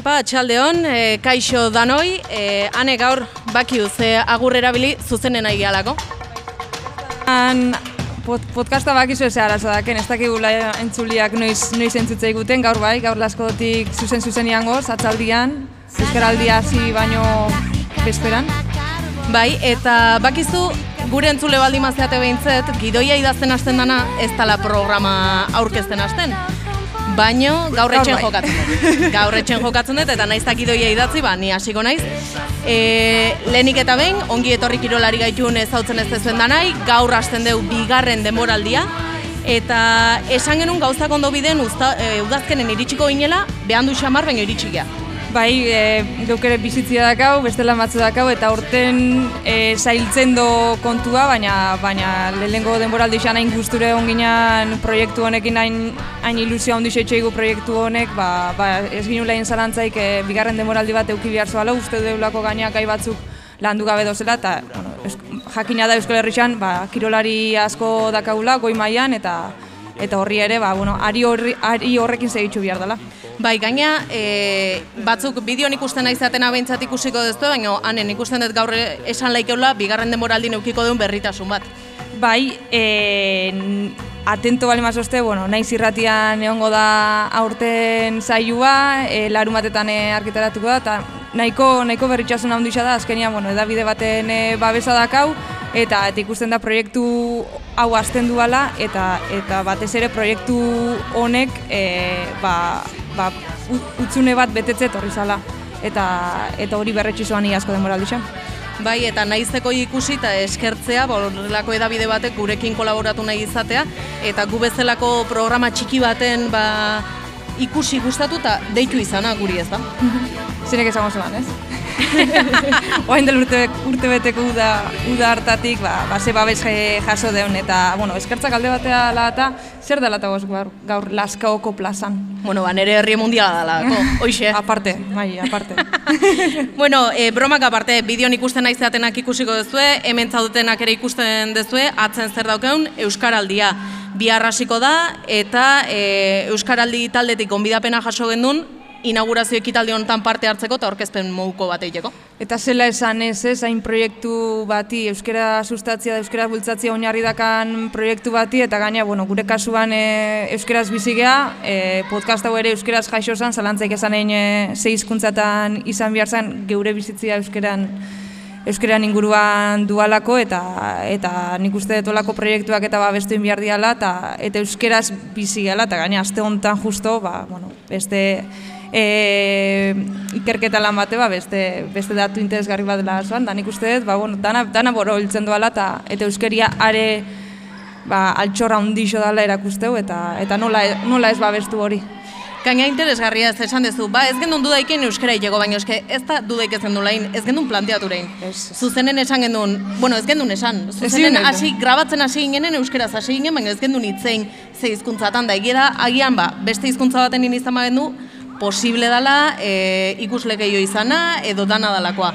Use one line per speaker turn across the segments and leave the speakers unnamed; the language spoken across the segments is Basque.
Iepa, atxaldeon, e, kaixo danoi, e, ane gaur bakiu ze agur erabili zuzenen nahi gehalako.
Han pod, podcasta bakizu ez arazo daken, ez dakigula entzuliak noiz, noiz entzutze guten, gaur bai, gaur laskotik zuzen zuzen iangoz, atzaldian, euskaraldia hasi baino bezperan.
Bai, eta bakizu gure entzule baldin mazeate behintzet, gidoia idazten hasten dana ez tala programa aurkezten hasten. Baino gaur etxen
bai.
jokatzen dut. Gaur etxen jokatzen dut eta naiz gidoia idatzi, ba, ni hasiko naiz. E, lehenik eta behin, ongi etorri kirolari gaitun ezautzen ez dezuen danai, gaur hasten deu bigarren demoraldia, eta esan genuen gauzak ondo biden uzta, e, udazkenen iritsiko ginela, behan du xamar baino iritsi gea.
Bai, e, geuk bizitzia dakau, beste lan batzu dakau, eta urten e, zailtzen do kontua, baina, baina lehenengo denboraldi xan hain gusture onginan proiektu honekin hain, hain ilusioa handi setxeigu proiektu honek, ba, ba, ez ginu lehen zarantzaik e, bigarren denboraldi bat euki behar zuala, uste deulako gainak gai batzuk landu gabe dozela, eta bueno, jakina da Euskal Herrixan, ba, kirolari asko dakaula, goi mailan eta eta horri ere, ba, bueno, ari, horri, ari horrekin segitzu behar dela.
Bai, gaina e, batzuk bideon ikusten naizatena behintzat ikusiko duztu, baina hanen ikusten dut gaur esan laikeula bigarren demoraldin eukiko duen berritasun bat.
Bai, e, atento bali mazozte, bueno, naiz irratian egongo da aurten saioa, e, larun batetan argitaratuko da, eta nahiko, nahiko berritxasun handia da, azkenian, bueno, edabide baten e, babesa dakau, eta, eta ikusten da proiektu hau hasten duala, eta, eta batez ere proiektu honek e, ba, ba, utzune bat betetze etorri zala. Eta, eta hori berretxi zoan asko denboraldixan.
Bai, eta naizteko ikusi eta eskertzea, horrelako edabide batek gurekin kolaboratu nahi izatea, eta gu bezalako programa txiki baten ba, ikusi gustatu eta deitu izana guri ez da.
Zinek esango zeban, ez? Oain del urte, urte beteko uda, uda hartatik, ba, ba ze babes je- jaso deun, eta, bueno, eskertzak alde batea ala eta zer dela eta gaur, gaur laskaoko plazan.
Bueno, ba, nere herri mundiala dalako, hoxe.
Aparte, bai, aparte.
bueno, e, bromak aparte, bideon ikusten naizatenak ikusiko duzue, hemen zaudetenak ere ikusten duzue, atzen zer daukeun, Euskaraldia. Bihar hasiko da, eta e, Euskaraldi taldetik gonbidapena jaso gendun, inaugurazio ekitaldi honetan parte hartzeko eta aurkezpen moduko bat egiteko.
Eta zela esan ez, ez, hain proiektu bati, euskera sustatzia, euskera bultzatzia oinarri dakan proiektu bati, eta gaina, bueno, gure kasuan e, euskeraz bizi gea, e, podcast hau ere euskeraz jaixo zan, zalantzaik esan egin e, ze hizkuntzatan izan behar zen, geure bizitzia euskeran euskeran inguruan dualako eta eta nik uste dut olako proiektuak eta babestu behar diala eta, eta euskeraz bizi gela eta gaina aste honetan justo ba, bueno, beste e, ikerketa lan bate ba, beste, beste datu interesgarri bat dela zoan, da nik uste dut ba, bueno, dana, dana boro hiltzen duala eta, eta euskeria are ba, altxorra hundixo dela erakusteu eta, eta nola, nola ez babestu hori.
Gaina interesgarria ez esan dezu, ba ez gendun dudaiken euskara iteko, baina eske ez da dudaik ez gendun lain, ez gendun planteatu.
Ez.
Zuzenen esan gendun, bueno ez gendun esan, zuzenen hasi grabatzen hasi ginen euskaraz hasi ginen, baina ez gendun hitzein ze hizkuntzatan da egia da, agian ba, beste hizkuntza baten izan bagendu, posible dala e, ikusle gehiago izana edo dana dalakoa.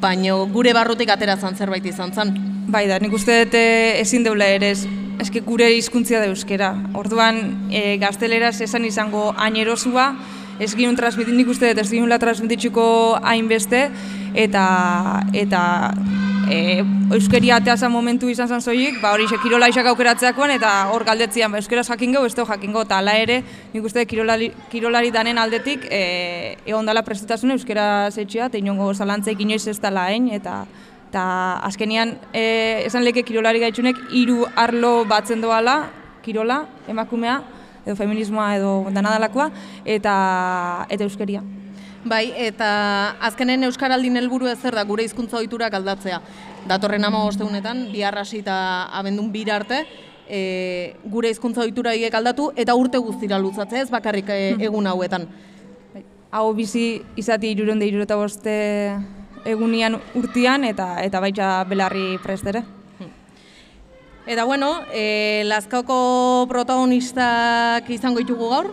Baina gure barrutik ateratzen zerbait izan zen.
Bai da, nik uste dut eh, ezin deula ere, ez, eske gure hizkuntzia da euskera. Orduan, e, gazteleraz esan izango hain erosua, ez ginun transmitin, nik uste dut ez ginula transmititzuko hainbeste, eta, eta e, euskeria ateazan momentu izan zan zoik, ba hori xe, kirola isak aukeratzeakoan, eta hor galdetzian, ba, euskeraz jakingo, ez jakingo, eta hala ere, nik uste kirolari, kirolari danen aldetik, e, egon dala prestutasun euskera zetxea, eta inongo zalantzaik inoiz ez dala hain, eta eta azkenian e, esan leke kirolari gaitxunek hiru arlo batzen doala, kirola, emakumea, edo feminismoa edo danadalakoa, eta, eta euskeria.
Bai, eta azkenen Euskaraldin helburu zer da gure hizkuntza ohiturak aldatzea. Datorren ama ostegunetan, bihar hasi eta abendun bira arte, e, gure hizkuntza ohitura horiek aldatu eta urte guztira luzatzea ez bakarrik e, egun hauetan.
Bai. Hau bizi izati iruronde irureta boste egunian urtian, eta eta baita belarri prestere.
Eta bueno, e, Lazkaoko protagonistak izango ditugu gaur.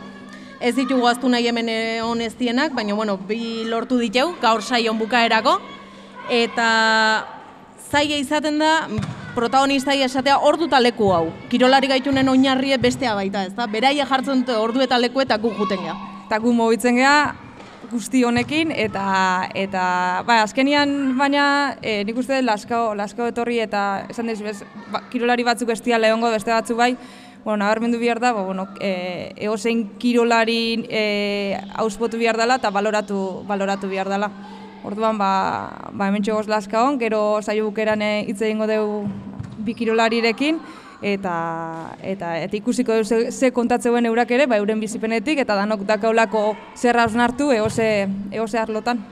Ez ditugu aztu nahi hemen eh, honestienak, baina bueno, bi lortu ditu gaur saion bukaerako. Eta zaila izaten da protagonistai esatea ordu eta leku hau. Kirolari gaitunen oinarrie bestea baita, ez da? Beraia jartzen dute ordu eta leku eta gu juten geha.
Eta gu mobitzen geha guzti honekin, eta, eta ba, azkenian baina e, nik uste laskao, laskao etorri eta esan dizu, ba, kirolari batzuk estia lehongo beste batzu bai, bueno, nabarmendu behar da, ba, bueno, e, egozein kirolari e, auspotu behar dela eta baloratu, baloratu behar dela. Orduan, ba, ba hemen txegoz laskaon, gero saio bukeran e, hitz egingo dugu bi kirolarirekin, eta, eta, eta ikusiko ze, ze kontatzeuen eurak ere, ba, euren bizipenetik, eta danok dakaulako zer hausnartu egoze, egoze arlotan.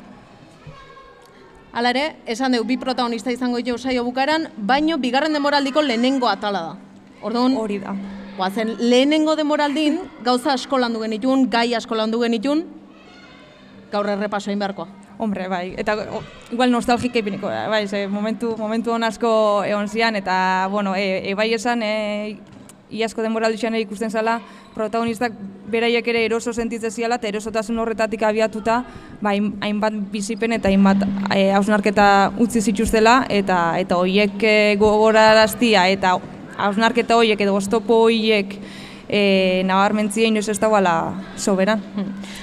Hala ere, esan dugu bi protagonista izango ditu saio bukaeran, baino bigarren demoraldiko lehenengo atala da. Orduan,
Hori da.
Guazen, lehenengo demoraldin, gauza asko landu genitun, gai asko landu genitun, gaur errepaso egin beharkoa.
Hombre, bai, eta o, igual nostalgik ipiniko, da, bai, ze momentu, momentu hon asko egon zian, eta, bueno, e, e bai esan, e, iazko denboraldixan ere ikusten zala, protagonistak beraiek ere eroso sentitzen ziala, eta erosotasun horretatik abiatuta, ba, hain- hainbat bizipen eta hainbat e, hausnarketa utzi zituztela, eta eta hoiek e, gogoraraztia, eta hausnarketa hoiek edo oztopo hoiek e, nabarmentzia inoiz ez dagoela soberan.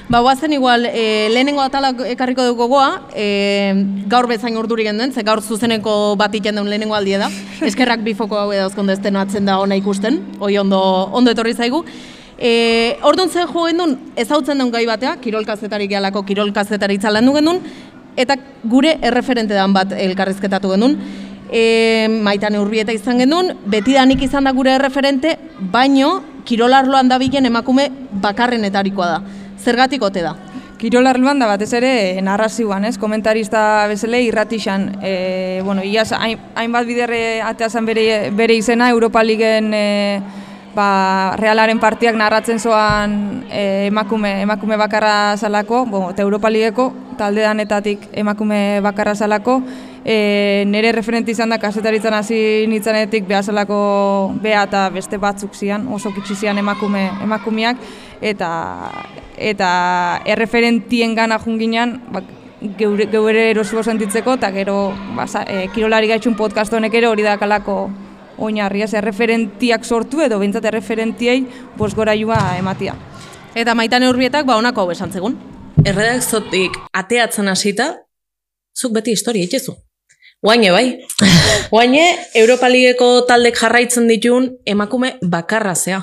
Ba, guazen igual, e, lehenengo atala ekarriko dugu gogoa, e, gaur bezain urduri genduen, ze gaur zuzeneko bat iten duen lehenengo aldie da. Eskerrak bifoko hau edauzkonde ezten atzen da ona ikusten, hoi ondo, ondo etorri zaigu. E, orduan zen jo gendun, ezautzen duen gai batea, kirolkazetari gehalako kirolkazetari landu gendun, eta gure erreferente dan bat elkarrizketatu gendun. E, maitan urbieta izan genuen, betidanik izan da gure erreferente, baino kirolarloan dabilen emakume bakarrenetarikoa da. Zergatik ote da?
Kirol arloan da batez ere narrazioan, ez? Komentarista bezala irratixan, e, bueno, iaz hain, hainbat biderre ateazan bere, bere izena, Europa Ligen e, ba, realaren partiak narratzen zoan e, emakume, emakume bakarra zalako, bueno, eta Europa Ligeko talde danetatik emakume bakarra zalako, e, nire referente izan da kasetaritzan hasi nintzanetik behazalako beha eta beste batzuk zian, oso kitsi zian emakume, emakumeak, eta eta erreferentien gana junginan, ba, geure, geure erosuo sentitzeko, eta gero ba, e, kirolari gaitxun podcast honek ere hori dakalako oinarria, ez erreferentiak sortu edo behintzat erreferentiei bos gorailua ematia.
Eta maitan urbietak ba honako hau esan zegun.
erredakzotik ateatzen hasita, zuk beti historia itxezu. Guaine bai. Guaine, Europa Ligeko taldek jarraitzen ditun emakume bakarra zea.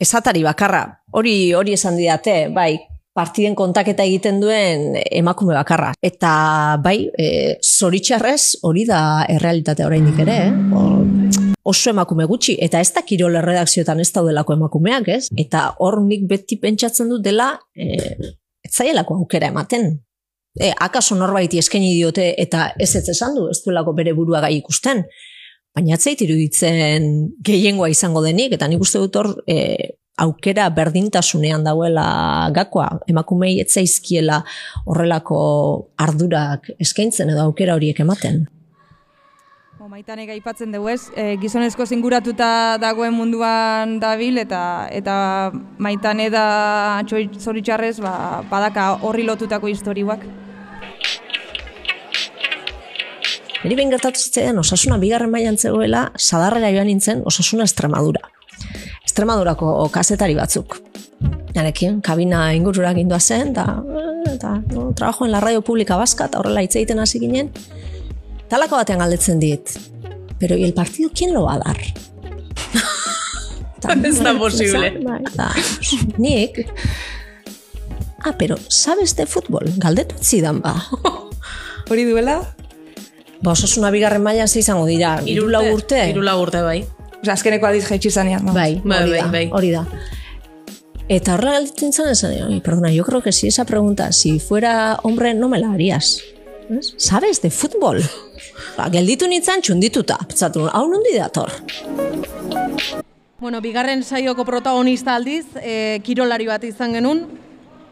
esatari bakarra. Hori hori esan didate, bai, partiden kontaketa egiten duen emakume bakarra. Eta bai, e, zoritxarrez hori da errealitatea oraindik ere, eh? O- oso emakume gutxi, eta ez da kirol erredakzioetan ez daudelako emakumeak, ez? Eta hor nik beti pentsatzen dut dela, e, ez zaielako aukera ematen. E, akaso norbaiti eskaini diote eta ez ez esan du, ez duelako bere burua gai ikusten. Baina atzait iruditzen gehiengoa izango denik, eta nik uste dut hor e, aukera berdintasunean dauela gakoa, emakumei ez zaizkiela horrelako ardurak eskaintzen edo aukera horiek ematen.
Maitanek aipatzen dugu ez, e, gizonezko zinguratuta dagoen munduan dabil eta eta maitane da zoritxarrez ba, badaka horri lotutako historiuak.
Niri behin gertatu zitzaidan osasuna bigarren mailan zegoela, sadarrera joan nintzen osasuna Estremadura. Estremadurako kazetari batzuk. Narekin, kabina ingurura gindua zen, eta, eta no, trabajo en la radio pública vasca, eta horrela hitz egiten hasi ginen. Talako batean galdetzen dit, pero ¿y el partido quién lo va a dar?
Ez da posible.
bai, da, nik, ah, pero ¿sabes de fútbol? Galdetu zidan ba.
Hori duela?
Ba, osasuna bigarren mailan ze izango dira, hiru lau urte.
Hiru lau urte bai.
Osa, azkeneko aldiz jaitsi zanean.
Bai,
Bai,
hori
bai,
da,
bai.
hori da. Eta horrela galditzen zen, esan, "Ay, perdona, yo creo que si esa pregunta, si fuera hombre, no me la harías. ¿Ves? ¿Sabes de fútbol? Ba, gelditu nintzen txundituta. Pentsatu, hau nondi dator.
Bueno, bigarren saioko protagonista aldiz, e, kirolari bat izan genuen,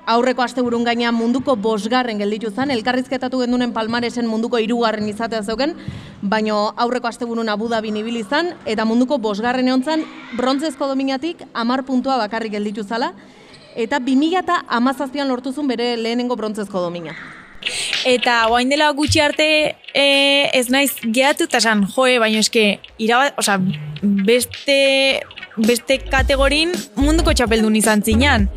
aurreko asteburun gaina munduko bosgarren gelditu zen, elkarrizketatu gendunen palmaresen munduko hirugarren izatea zeuken, baino aurreko asteburun Abu Dhabi ibili izan, eta munduko bosgarren egon zen, brontzezko dominatik amar puntua bakarrik gelditu zala, eta 2000 eta amazazpian lortu zuen bere lehenengo brontzezko domina.
Eta guain dela gutxi arte e, ez naiz gehatu eta esan, joe, baina eske, iraba, osea, beste, beste kategorin munduko txapeldun izan zinan.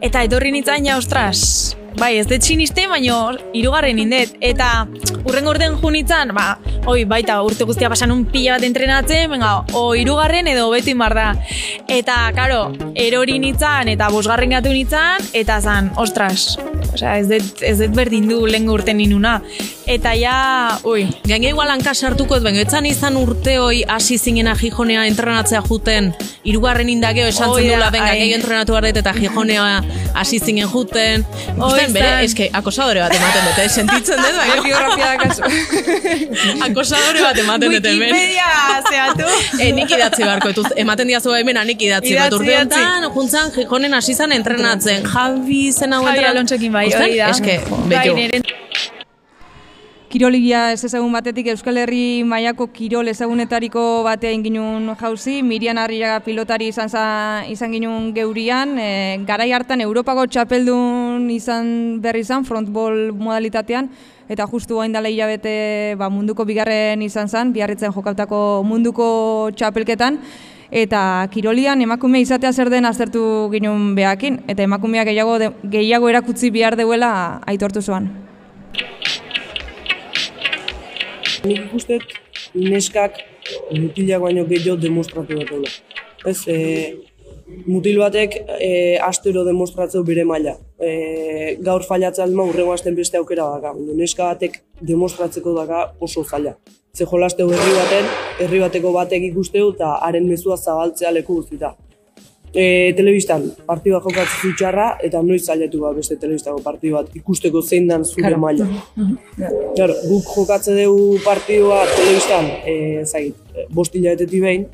Eta etorri nintzen, ja, ostras, bai, ez dut siniste, baina hirugarren indet. Eta urrengo urten ju nintzen, ba, oi, baita, urte guztia pasan un pila bat entrenatzen, venga, o hirugarren edo beti mar da. Eta, karo, erori nintzen, eta bosgarren gatu nintzen, eta zan, ostras, Osea, ez dut, ez dut berdin du lehen urten ninuna. Eta ja, ui,
Gaina igual hanka sartuko ez, baina etzan izan urte hoi hasi zinena Gijonea entrenatzea juten, hirugarren indageo esan zen dula, venga, gehi entrenatu garret eta Gijonea hasi zinen juten.
Hoi
Ikusten bere, eske, acosadore bat ematen dute, sentitzen dut, baina
Geografia da kasu.
acosadore bat ematen dute hemen.
Wikipedia, zeatu.
E, nik idatzi beharko, etuz, ematen diazu hemen, nik idatzi.
Idatzi,
Bat
idatzi.
honetan, juntzan, Gijonen hasi zan entrenatzen. Javi zen hau
Javi
entrenatzen.
Alonsoekin bai,
Ikusten?
hori da.
Eske,
Bai,
betu.
Nire
Kiroligia ez ezagun batetik Euskal Herri mailako kirol ezagunetariko batean ginun jauzi, Mirian Arriaga pilotari izan, za, izan ginun geurian, e, garai hartan Europako txapeldun izan berri izan, frontball modalitatean, eta justu hain dela hilabete ba, munduko bigarren izan zen, biarritzen jokautako munduko txapelketan, eta kirolian emakume izatea zer den aztertu ginun behakin, eta emakumeak gehiago, gehiago erakutzi behar deuela aitortu zuan.
Nik ikustet neskak mutilak baino gehiago demostratu dutela. Ez, e, mutil batek e, astero demostratzeu bere maila. E, gaur failatzen alma urrengo asten beste aukera daka. Neska batek demostratzeko daka oso zaila. Ze jolasteu herri baten, herri bateko batek ikusteu eta haren mezua zabaltzea leku guztita. E, telebistan, partidu bat jokatzen zutxarra, eta noiz zailatu ba beste telebistako partidu bat ikusteko zein dan zure maila. Claro, guk jokatze dugu partidua telebistan, eh, zait, eh, bost hilabetetik behin,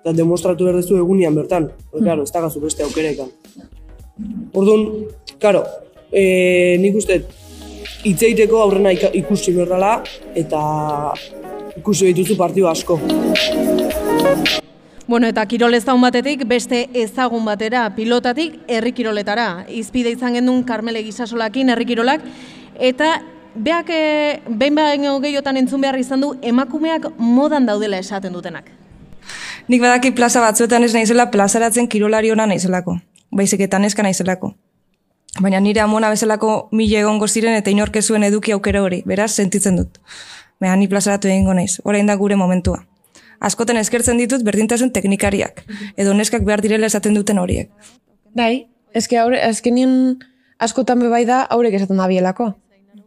eta demostratu behar duzu egunian bertan. Porque, claro, ez dagazu beste aukerekan. Orduan, claro, eh, nik uste, hitzeiteko aurrena ikusi berdala, eta ikusi dituzu partidu asko.
Bueno, eta kirol ezagun batetik, beste ezagun batera, pilotatik, herri kiroletara. Izpide izan gendun Karmele Gisasolakin, herri kirolak, eta beak, e, behin baino gehiotan entzun behar izan du, emakumeak modan daudela esaten dutenak.
Nik badaki plaza batzuetan ez naizela plazaratzen kirolari ona naizelako. Baizik eta neska naizelako. Baina nire amona bezalako mila egongo ziren eta inork ez zuen eduki aukera hori, beraz sentitzen dut. Baina ni plazaratu egingo naiz, orain da gure momentua. Askotan eskertzen ditut berdintasun teknikariak, edo neskak behar direla esaten duten horiek.
Bai, eske aure, azkenien askotan be bai da aurek esaten da bielako.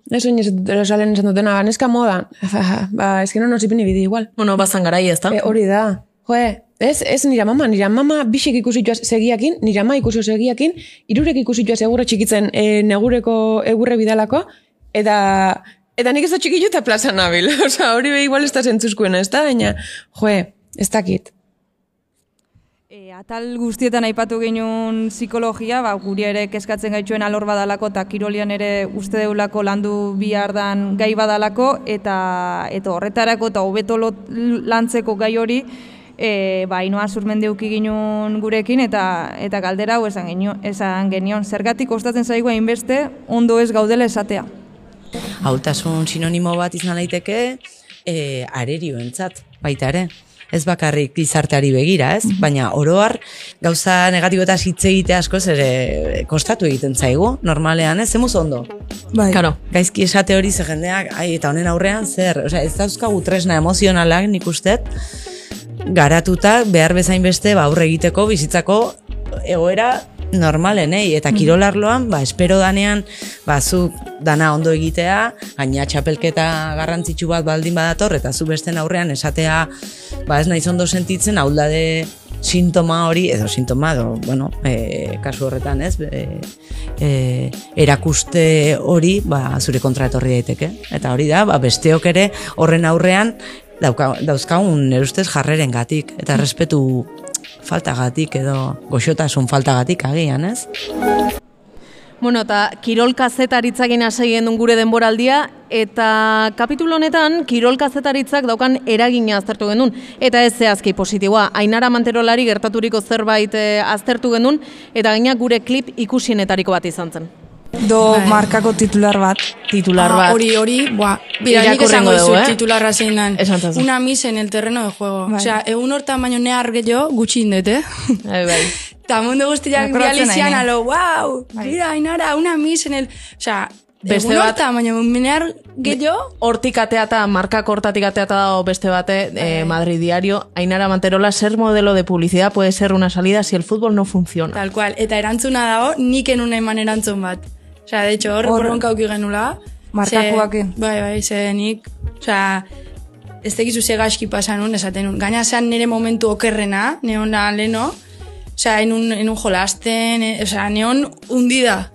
Ez oin esalen esan dutena, ba, neska modan. ba, eske no nos ipini bidi igual.
Bueno, bazan garai ez da.
E, hori da. Joe, ez, ez nira mama, nira mama bisik ikusi joaz segiakin, nira ama ikusi segiakin, irurek ikusi joaz egurre txikitzen e, negureko egurre bidalako, eta eta nik ez da txiki eta plaza nabil. Osa, hori be igual ez da zentzuzkoena, ez da, baina, joe, ez dakit.
E, atal guztietan aipatu genuen psikologia, ba, guri ere kezkatzen gaituen alor badalako eta kirolian ere uste deulako landu bihar dan gai badalako eta eta horretarako eta hobeto lantzeko gai hori e, ba, inoa zurmendeuki ginuen gurekin eta eta galdera hau esan, genio, esan genion. Zergatik kostatzen zaigu hainbeste ondo ez gaudela esatea.
Haultasun sinonimo bat izan daiteke e, arerioentzat baita ere. Ez bakarrik gizarteari begira, ez? Baina oroar gauza negatibotaz hitz egite askoz ere kostatu egiten zaigu, normalean, ez? Zemuz ondo.
Bai.
Karo,
Gaizki esate hori ze jendeak, ai, eta honen aurrean zer, osea, ez dauzkagu tresna emozionalak nik ustet, garatuta behar bezain beste ba, aurre egiteko bizitzako egoera normalenei eta kirolarloan ba espero danean ba zu dana ondo egitea gaina txapelketa garrantzitsu bat baldin badator eta zu besten aurrean esatea ba ez naiz ondo sentitzen auldade sintoma hori, edo sintoma, edo, bueno, e, kasu horretan, ez, e, e, erakuste hori, ba, zure kontra etorri daiteke. Eta hori da, ba, besteok ere horren aurrean dauka, dauzkagun nire ustez jarreren gatik, eta respetu faltagatik edo goxotasun faltagatik agian, ez?
Bueno, eta kirol kazetaritzagin hasi duen gure denboraldia, eta kapitulo honetan kirol kazetaritzak daukan eragina aztertu genuen, eta ez zehazki positiboa. Ainara Manterolari gertaturiko zerbait eh, aztertu genuen, eta gaina gure klip ikusienetariko bat izan zen.
Do markako titular bat.
Titular
Ah,
bat.
Hori, hori, buah, bira, nik esango
dugu, eh?
titularra zein dan.
Zazu.
Una mis en el terreno de juego.
Bai.
Osea, egun hortan baino nehar gehiago gutxi indet, eh?
Bai, bai.
Eta mundu guztiak bializian alo, wow,
Bai.
mira, Ainara, una mis en el... Osea,
Beste
egun
bat-
hortan baino nehar gehiago...
Hortik ateata, markak hortatik ateata dago beste bate,
Bai.
eh, Madrid Diario, Ainara Manterola, ser modelo de publicidad puede ser una salida si el fútbol no funciona.
Tal cual, eta erantzuna dago, nik enun eman erantzun bat. Osea, de hecho, hor,
Hor-
bronka auki genula.
Markakoakin.
Ze- Bai, bai, ze nik, osea, ez tekizu ze gaizki pasan nun, esaten nun. Gaina zean nire momentu okerrena, neon da leno, osea, enun, enun jolasten, e, osea, neon undida.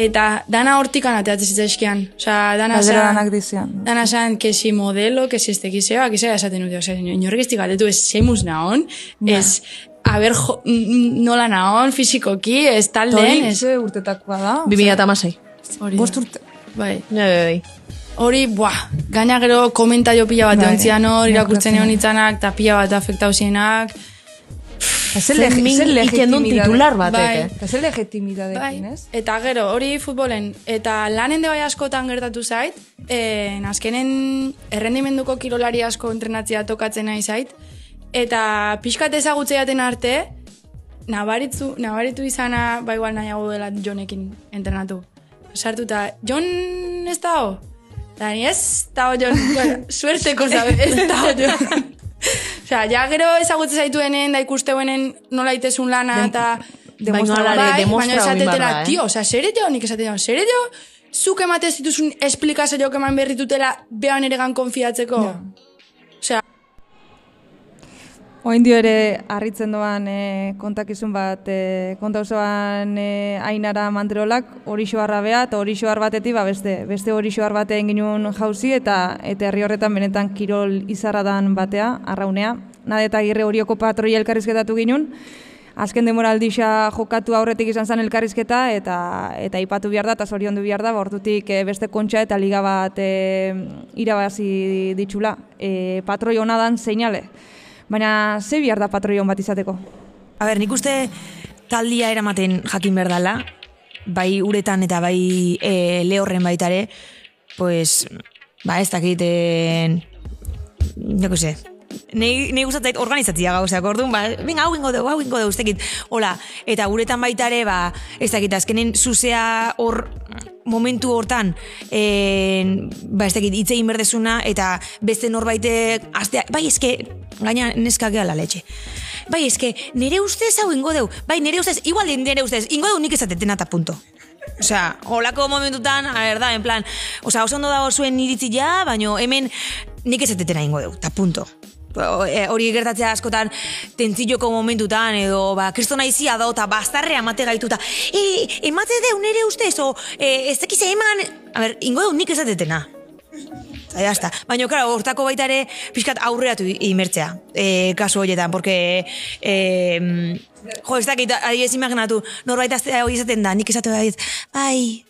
Eta dana hortikan ateatzen zitzaizkian. Osea, dana zean,
danak dizian.
dana zean, que si modelo, que si ez tekizea, que zera esaten dute, osea, inorrek ez galdetu, ez zeimuz naon, ez, a ber, jo, nola naon, fizikoki, ez talden,
Hori,
ez,
urtetakoa da.
2006.
hori
Bost
da.
urte.
Bai.
Bai, bai, bai.
Hori, buah, gaina gero komentario pila bat
Bai,
egon zian hor, irakurtzen
irakurtzen.
egon itzanak, eta pila bat afektau zienak.
Zer
Zer min iken duen titular batek,
Bai.
eh?
Eta zer legitimidadekin,
Bai,
ez?
eta gero, hori futbolen, eta lanen de bai askotan gertatu zait, eh, azkenen errendimenduko kirolari asko entrenatzea tokatzen nahi zait, eta pixkat ezagutzeaten arte, nabaritzu, nabaritu izana, ba igual nahiago dela Jonekin entrenatu. Sartuta, Jon ez dago? Da, ni ez dago Jon, bueno, suerteko zabe, ez dago Jon. Osea, ja gero ezagutze zaituenen, da ikusteuenen nola itezun lana, eta...
Baina
bai,
demostra
baina esatetela,
eh?
tio, osea, sere jo, nik esatetela, sere jo, zuk emate zituzun esplikazioak eman berritutela behan ere gan konfiatzeko. Osea,
Oin dio ere harritzen doan e, kontakizun bat, e, konta osoan e, ainara manterolak hori xoarra bea, eta hori xoar batetik ba, beste, beste hori xoar batean ginuen jauzi, eta eta herri horretan benetan kirol izarradan batea, arraunea. Nade eta girre horioko patroia elkarrizketatu ginuen, azken demoraldixa jokatu aurretik izan zen elkarrizketa, eta eta ipatu behar da, eta zoriondu behar da, ba, hortutik e, beste kontxa eta liga bat e, irabazi ditxula. E, patroi hona dan seinale. Baina, ze bihar da patroion bat izateko?
A ber, nik uste taldia eramaten jakin behar dela, bai uretan eta bai e, lehorren baitare, pues, ba ez dakiten, joko ze, Nei, nei gustatzen zait organizatzia gauzak, orduan, ba, venga, hau ingo dugu, hau ingo dugu, ez dakit, hola, eta uretan baitare, ba, ez dakit, azkenen zuzea hor, momentu hortan, en, ba, ez dakit, hitz egin berdezuna, eta beste norbaitek, astea, bai, eske, gaina neska gehala letxe. Bai, eske, nire ustez hau ingo dugu, bai, nire ustez, igual nire ustez, ingo dugu nik ezatetena eta punto. Osea, holako momentutan, a ber, da, en plan, osea, oso ondo dago zuen iritzi ja, baino hemen nik ezatetena ingo dugu, eta punto. O, e, hori gertatzea askotan tentzilloko momentutan edo ba kristona izia da eta bastarrea emate gaituta e, emate deu nere ustez o e, ez dakize eman a ber, ingo deu nik ezatetena ya está. Baina, claro, hortako baita ere, pixkat aurreatu imertzea, e, kasu horietan, porque, e, jo, ez dakit, adiez imaginatu, norbait aztea hori izaten da, nik esatu da, bai,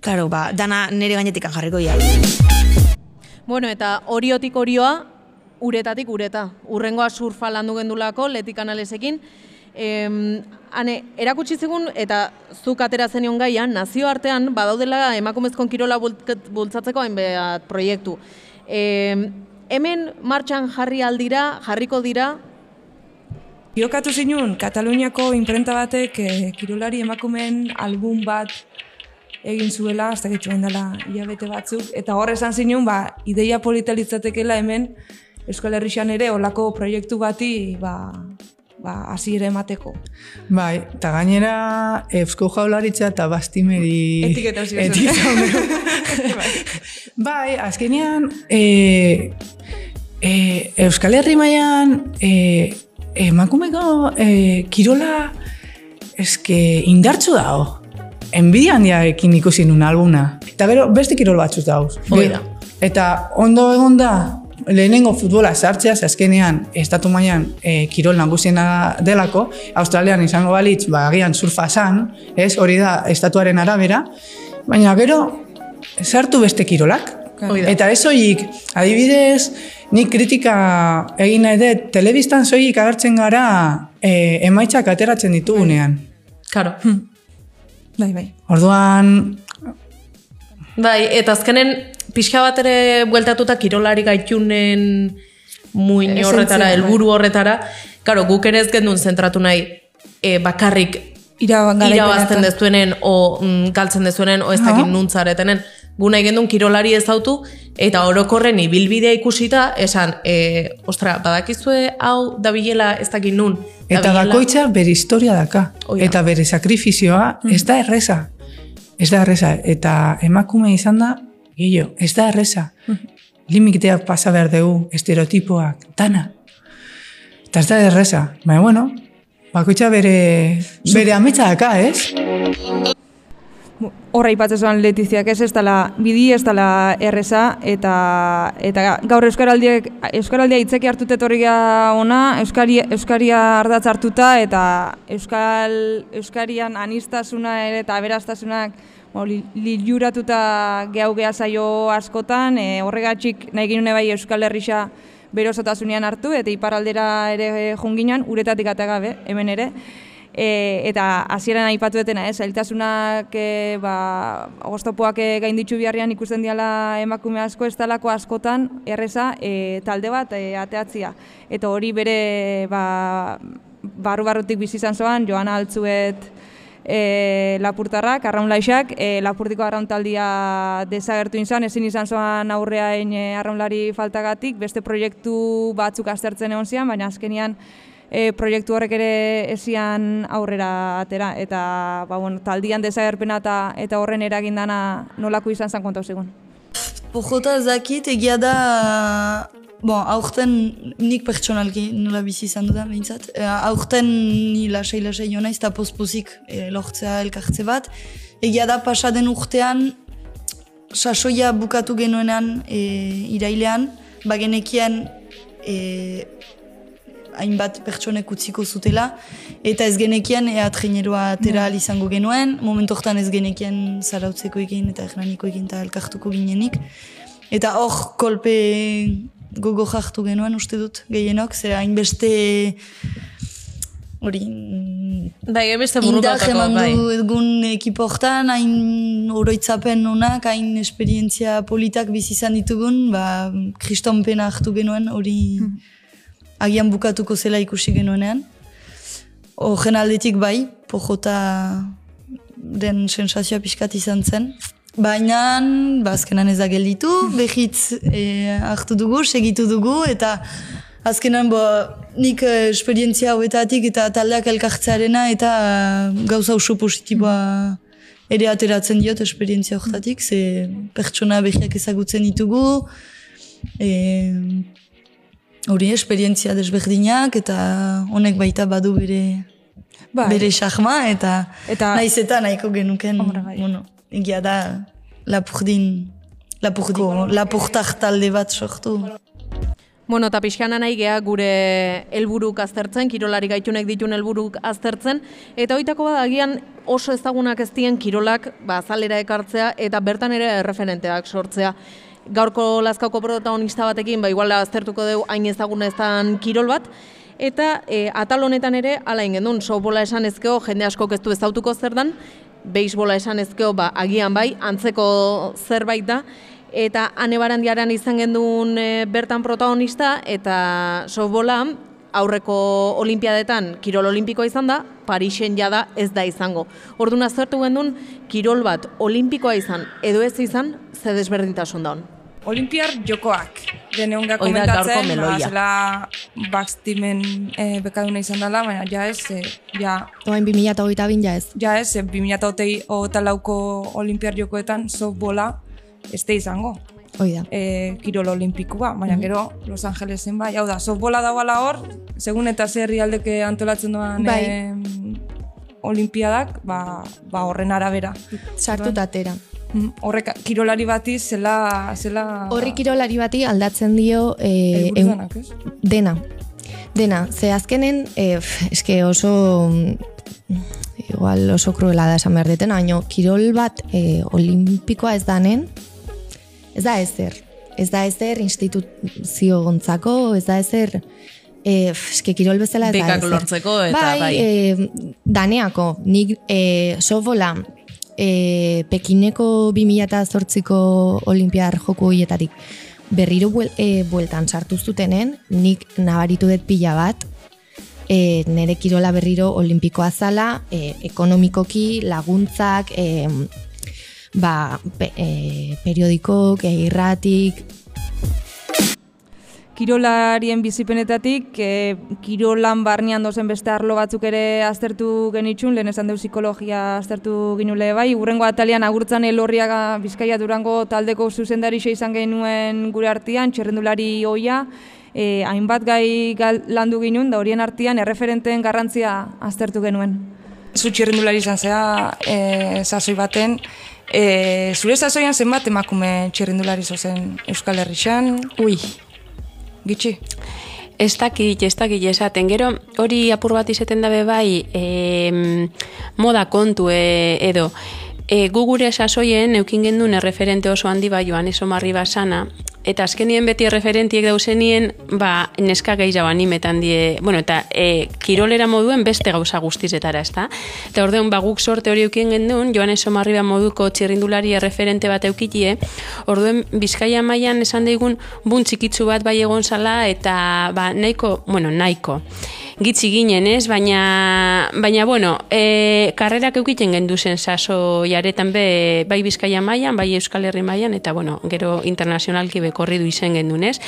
claro, ba, dana nire gainetik jarriko ja.
Bueno, eta oriotik orioa, uretatik ureta. Urrengoa surfa landu gendulako, letik analesekin. Em, hane, erakutsi zigun, eta zuk atera zenion gaia, nazioartean badaudela emakumezkon kirola bult- bultzatzeko hainbat proiektu. Em, hemen martxan jarri aldira, jarriko dira,
Jokatu zinun, Kataluniako imprenta batek eh, kirolari emakumeen album bat egin zuela, hasta getxuen dela batzuk, eta hor esan zinun, ba, ideia polita litzatekeela hemen Euskal Herrixan ere olako proiektu bati ba, ba, hasiera emateko.
Bai, eta gainera Eusko Jaularitza eta Bastimeri...
Etiketa.
Etiketa bai, azkenean, e, e, Euskal Herri mailan e, emakumeko e, kirola eske indartsu dago. Enbidia handiarekin ikusi nun alguna. Eta gero beste kirol batzuk dauz.
Hoi da.
Eta ondo egon da, lehenengo futbola sartzea, ze azkenean, estatu mailan e, kirol nagusiena delako, Australian izango balitz, ba, agian surfa san, ez, hori da, estatuaren arabera, baina gero, sartu beste kirolak.
Hoi da.
Eta ez soilik, adibidez, nik kritika egin nahi dut, telebistan soilik agertzen gara e, emaitzak ateratzen ditugunean.
Karo.
Bai, bai.
Orduan,
Bai, eta azkenen pixka bat ere bueltatuta kirolari gaitunen muin
Esentzia,
horretara,
bai.
helburu horretara, karo, guk ere ez gendun zentratu nahi e, bakarrik irabazten dezuenen, o mm, galtzen dezuenen, o ez dakit
Aha.
nuntzaretenen. Gu nahi gendun kirolari ezautu, eta orokorren ibilbidea ikusita, esan, e, ostra, badakizue hau dabilela ez dakit nun.
Eta
dabilela-
bakoitza bere historia daka. Eta bere sakrifizioa ez da erreza. Ez da erreza. Eta emakume izan da, gehiago, ez da erreza. Limiteak pasa behar dugu, estereotipoak, dana. Eta ez da erreza. Baina, bueno, bakoitza bere, bere ametsa daka, ez?
Horra ipatzen zuen Letiziak ez, ez dela bidi, ez dela erreza, eta, eta gaur Euskaraldiek, Euskaraldia hitzeki hartute etorri gara ona, Euskari, Euskaria ardatz hartuta, eta Euskal, Euskarian anistasuna ere eta aberastasunak bo, li- liluratuta gehau geha zaio askotan, e, horregatxik nahi ginune bai Euskal Herrisa bere osotasunean hartu, eta iparraldera ere junginan, uretatik gabe, hemen ere, E, eta hasieran aipatu detena, ez, zailtasunak e, ba, ogostopoak e, gainditzu biharrian ikusten diala emakume asko, ez talako askotan erreza e, talde bat e, ateatzia. Eta hori bere ba, barru-barrutik bizi izan zoan, joan altzuet e, lapurtarrak, arraun laixak, e, lapurtiko arrauntaldia desagertu izan, ezin izan zoan aurreain e, arraunlari faltagatik, beste proiektu batzuk aztertzen egon zian, baina azkenian e, proiektu horrek ere ezian aurrera atera eta ba, bueno, taldian desagerpena eta, eta horren eragindana nolako izan zen kontau zigun.
Pojota ez dakit, egia da, bon, aurten nik pertsonalki nola bizi izan dudan behintzat. E, aurten ni lasai-lasai jo naiz eta pospozik e, lortzea elkartze bat. Egia da pasaden urtean, sasoia bukatu genuenean e, irailean, bagenekien e, hainbat pertsonek utziko zutela, eta ez genekien ea treneroa atera ahal izango genuen, momentu hortan ez genekien zarautzeko egin eta egin eta elkartuko ginenik. Eta hor kolpe gogo jartu genuen uste dut gehienok, zera hainbeste hori
Bai, beste
indar
burutatuko,
eman
bai.
du egun ekipo hortan, hain oroitzapen honak, hain esperientzia politak bizi izan ditugun, ba, kristonpena hartu genuen hori agian bukatuko zela ikusi genuenean. Horren aldetik bai, pojota den sensazioa pixkat izan zen. Baina, ba, azkenan ez da gelditu, behitz e, hartu dugu, segitu dugu, eta azkenan bo, nik eh, esperientzia hauetatik eta taldeak elkartzearena eta eh, gauza oso positiboa ere ateratzen diot esperientzia horretatik, ze pertsona behiak ezagutzen ditugu, e, hori esperientzia desberdinak eta honek baita badu bere
Bai.
bere xahma eta,
Eta-
naiz eta nahiko genuken bueno, egia da lapurdin lapurko, lapurtar talde bat sortu.
Bueno, eta pixkana nahi geha gure helburuk aztertzen, kirolari gaitunek ditun helburuk aztertzen, eta hoitako bat agian oso ezagunak ez dien kirolak ba, azalera ekartzea eta bertan ere erreferenteak sortzea. Gaurko lazkauko protagonista batekin, ba, igual aztertuko dugu hain ezaguna eztan kirol bat, eta e, atal honetan ere, ala ingendun, softbola esan ezkeo, jende askok ez du ezautuko zer dan, beisbola esan ezkeo, ba, agian bai, antzeko zerbait da, eta ane barandiaran izan gendun e, bertan protagonista, eta softbola aurreko olimpiadetan kirol olimpikoa izan da, Parisen jada ez da izango. Orduan aztertu gendun, kirol bat olimpikoa izan, edo ez izan, ze desberdintasun daun.
Olimpiar jokoak. Deneun
gaurko
komentatzen, ba, zela bakstimen e, bekaduna izan dela, baina ja ez, e, ja...
Oain 2008 bin ja ez.
Ja ez, e, 2008 lauko olimpiar jokoetan softbola ez da izango.
Hoi da.
E, kirol olimpikoa, baina gero Los Angelesen bai, hau da, softbola dagoela hor, segun eta zer herrialdeke antolatzen doan
Bai.
em, olimpiadak, ba, ba horren arabera.
Sartu atera.
Horrek kirolari bati zela... zela
Horri kirolari bati aldatzen dio e,
ez?
dena. Dena, ze azkenen, e, pf, eske oso mm, igual oso kruela da esan behar deten, baina kirol bat e, olimpikoa ez danen, ez da ezer. Ez da ezer instituzio gontzako, ez da ezer e, eske kirol bezala ez da ezer.
lortzeko eta
bai.
bai.
E, daneako, nik e, sofola e, Pekineko 2008ko olimpiar joko hoietatik berriro buel, e, bueltan sartu zutenen, nik nabaritu dut pila bat, e, nere kirola berriro olimpikoa zala, e, ekonomikoki, laguntzak, e, ba, pe, e, periodikok, e, irratik,
kirolarien bizipenetatik, e, kirolan barnean dozen beste arlo batzuk ere aztertu genitxun, lehen esan deu psikologia aztertu ginule bai, urrengo atalian agurtzan elorriaga Bizkaia Durango taldeko zuzendari izan genuen gure artean, txerrendulari oia, e, hainbat gai landu ginuen, da horien artean erreferenteen garrantzia aztertu genuen. Zu txerrendulari izan zea, e, sasoi baten, e, zure sasoian zenbat emakume txerrendulari zozen Euskal Herrixan?
Ui,
Gitxi.
Ez dakit, ez dakit esaten. Gero hori apur bat izeten dabe bai em, moda kontu e, edo. E, gu gure sasoien eukin gendun erreferente oso handi bai joan eso marri basana, eta azkenien beti erreferentiek dauzenien, ba, neska gehiago animetan die, bueno, eta e, kirolera moduen beste gauza guztizetara, ezta? Eta ordeun, ba, guk sorte hori eukien gendun, joan eso moduko txirrindulari erreferente bat eukitie, orduen, Bizkaia mailan esan daigun, bun txikitzu bat bai egon zala, eta, ba, nahiko, bueno, nahiko, gitzi ginen, ez? Baina, baina bueno, e, karrerak eukiten gendu zen saso jaretan be, bai Bizkaia mailan, bai Euskal Herri mailan, eta bueno, gero internazionalki bekorri du izen gendun, ez?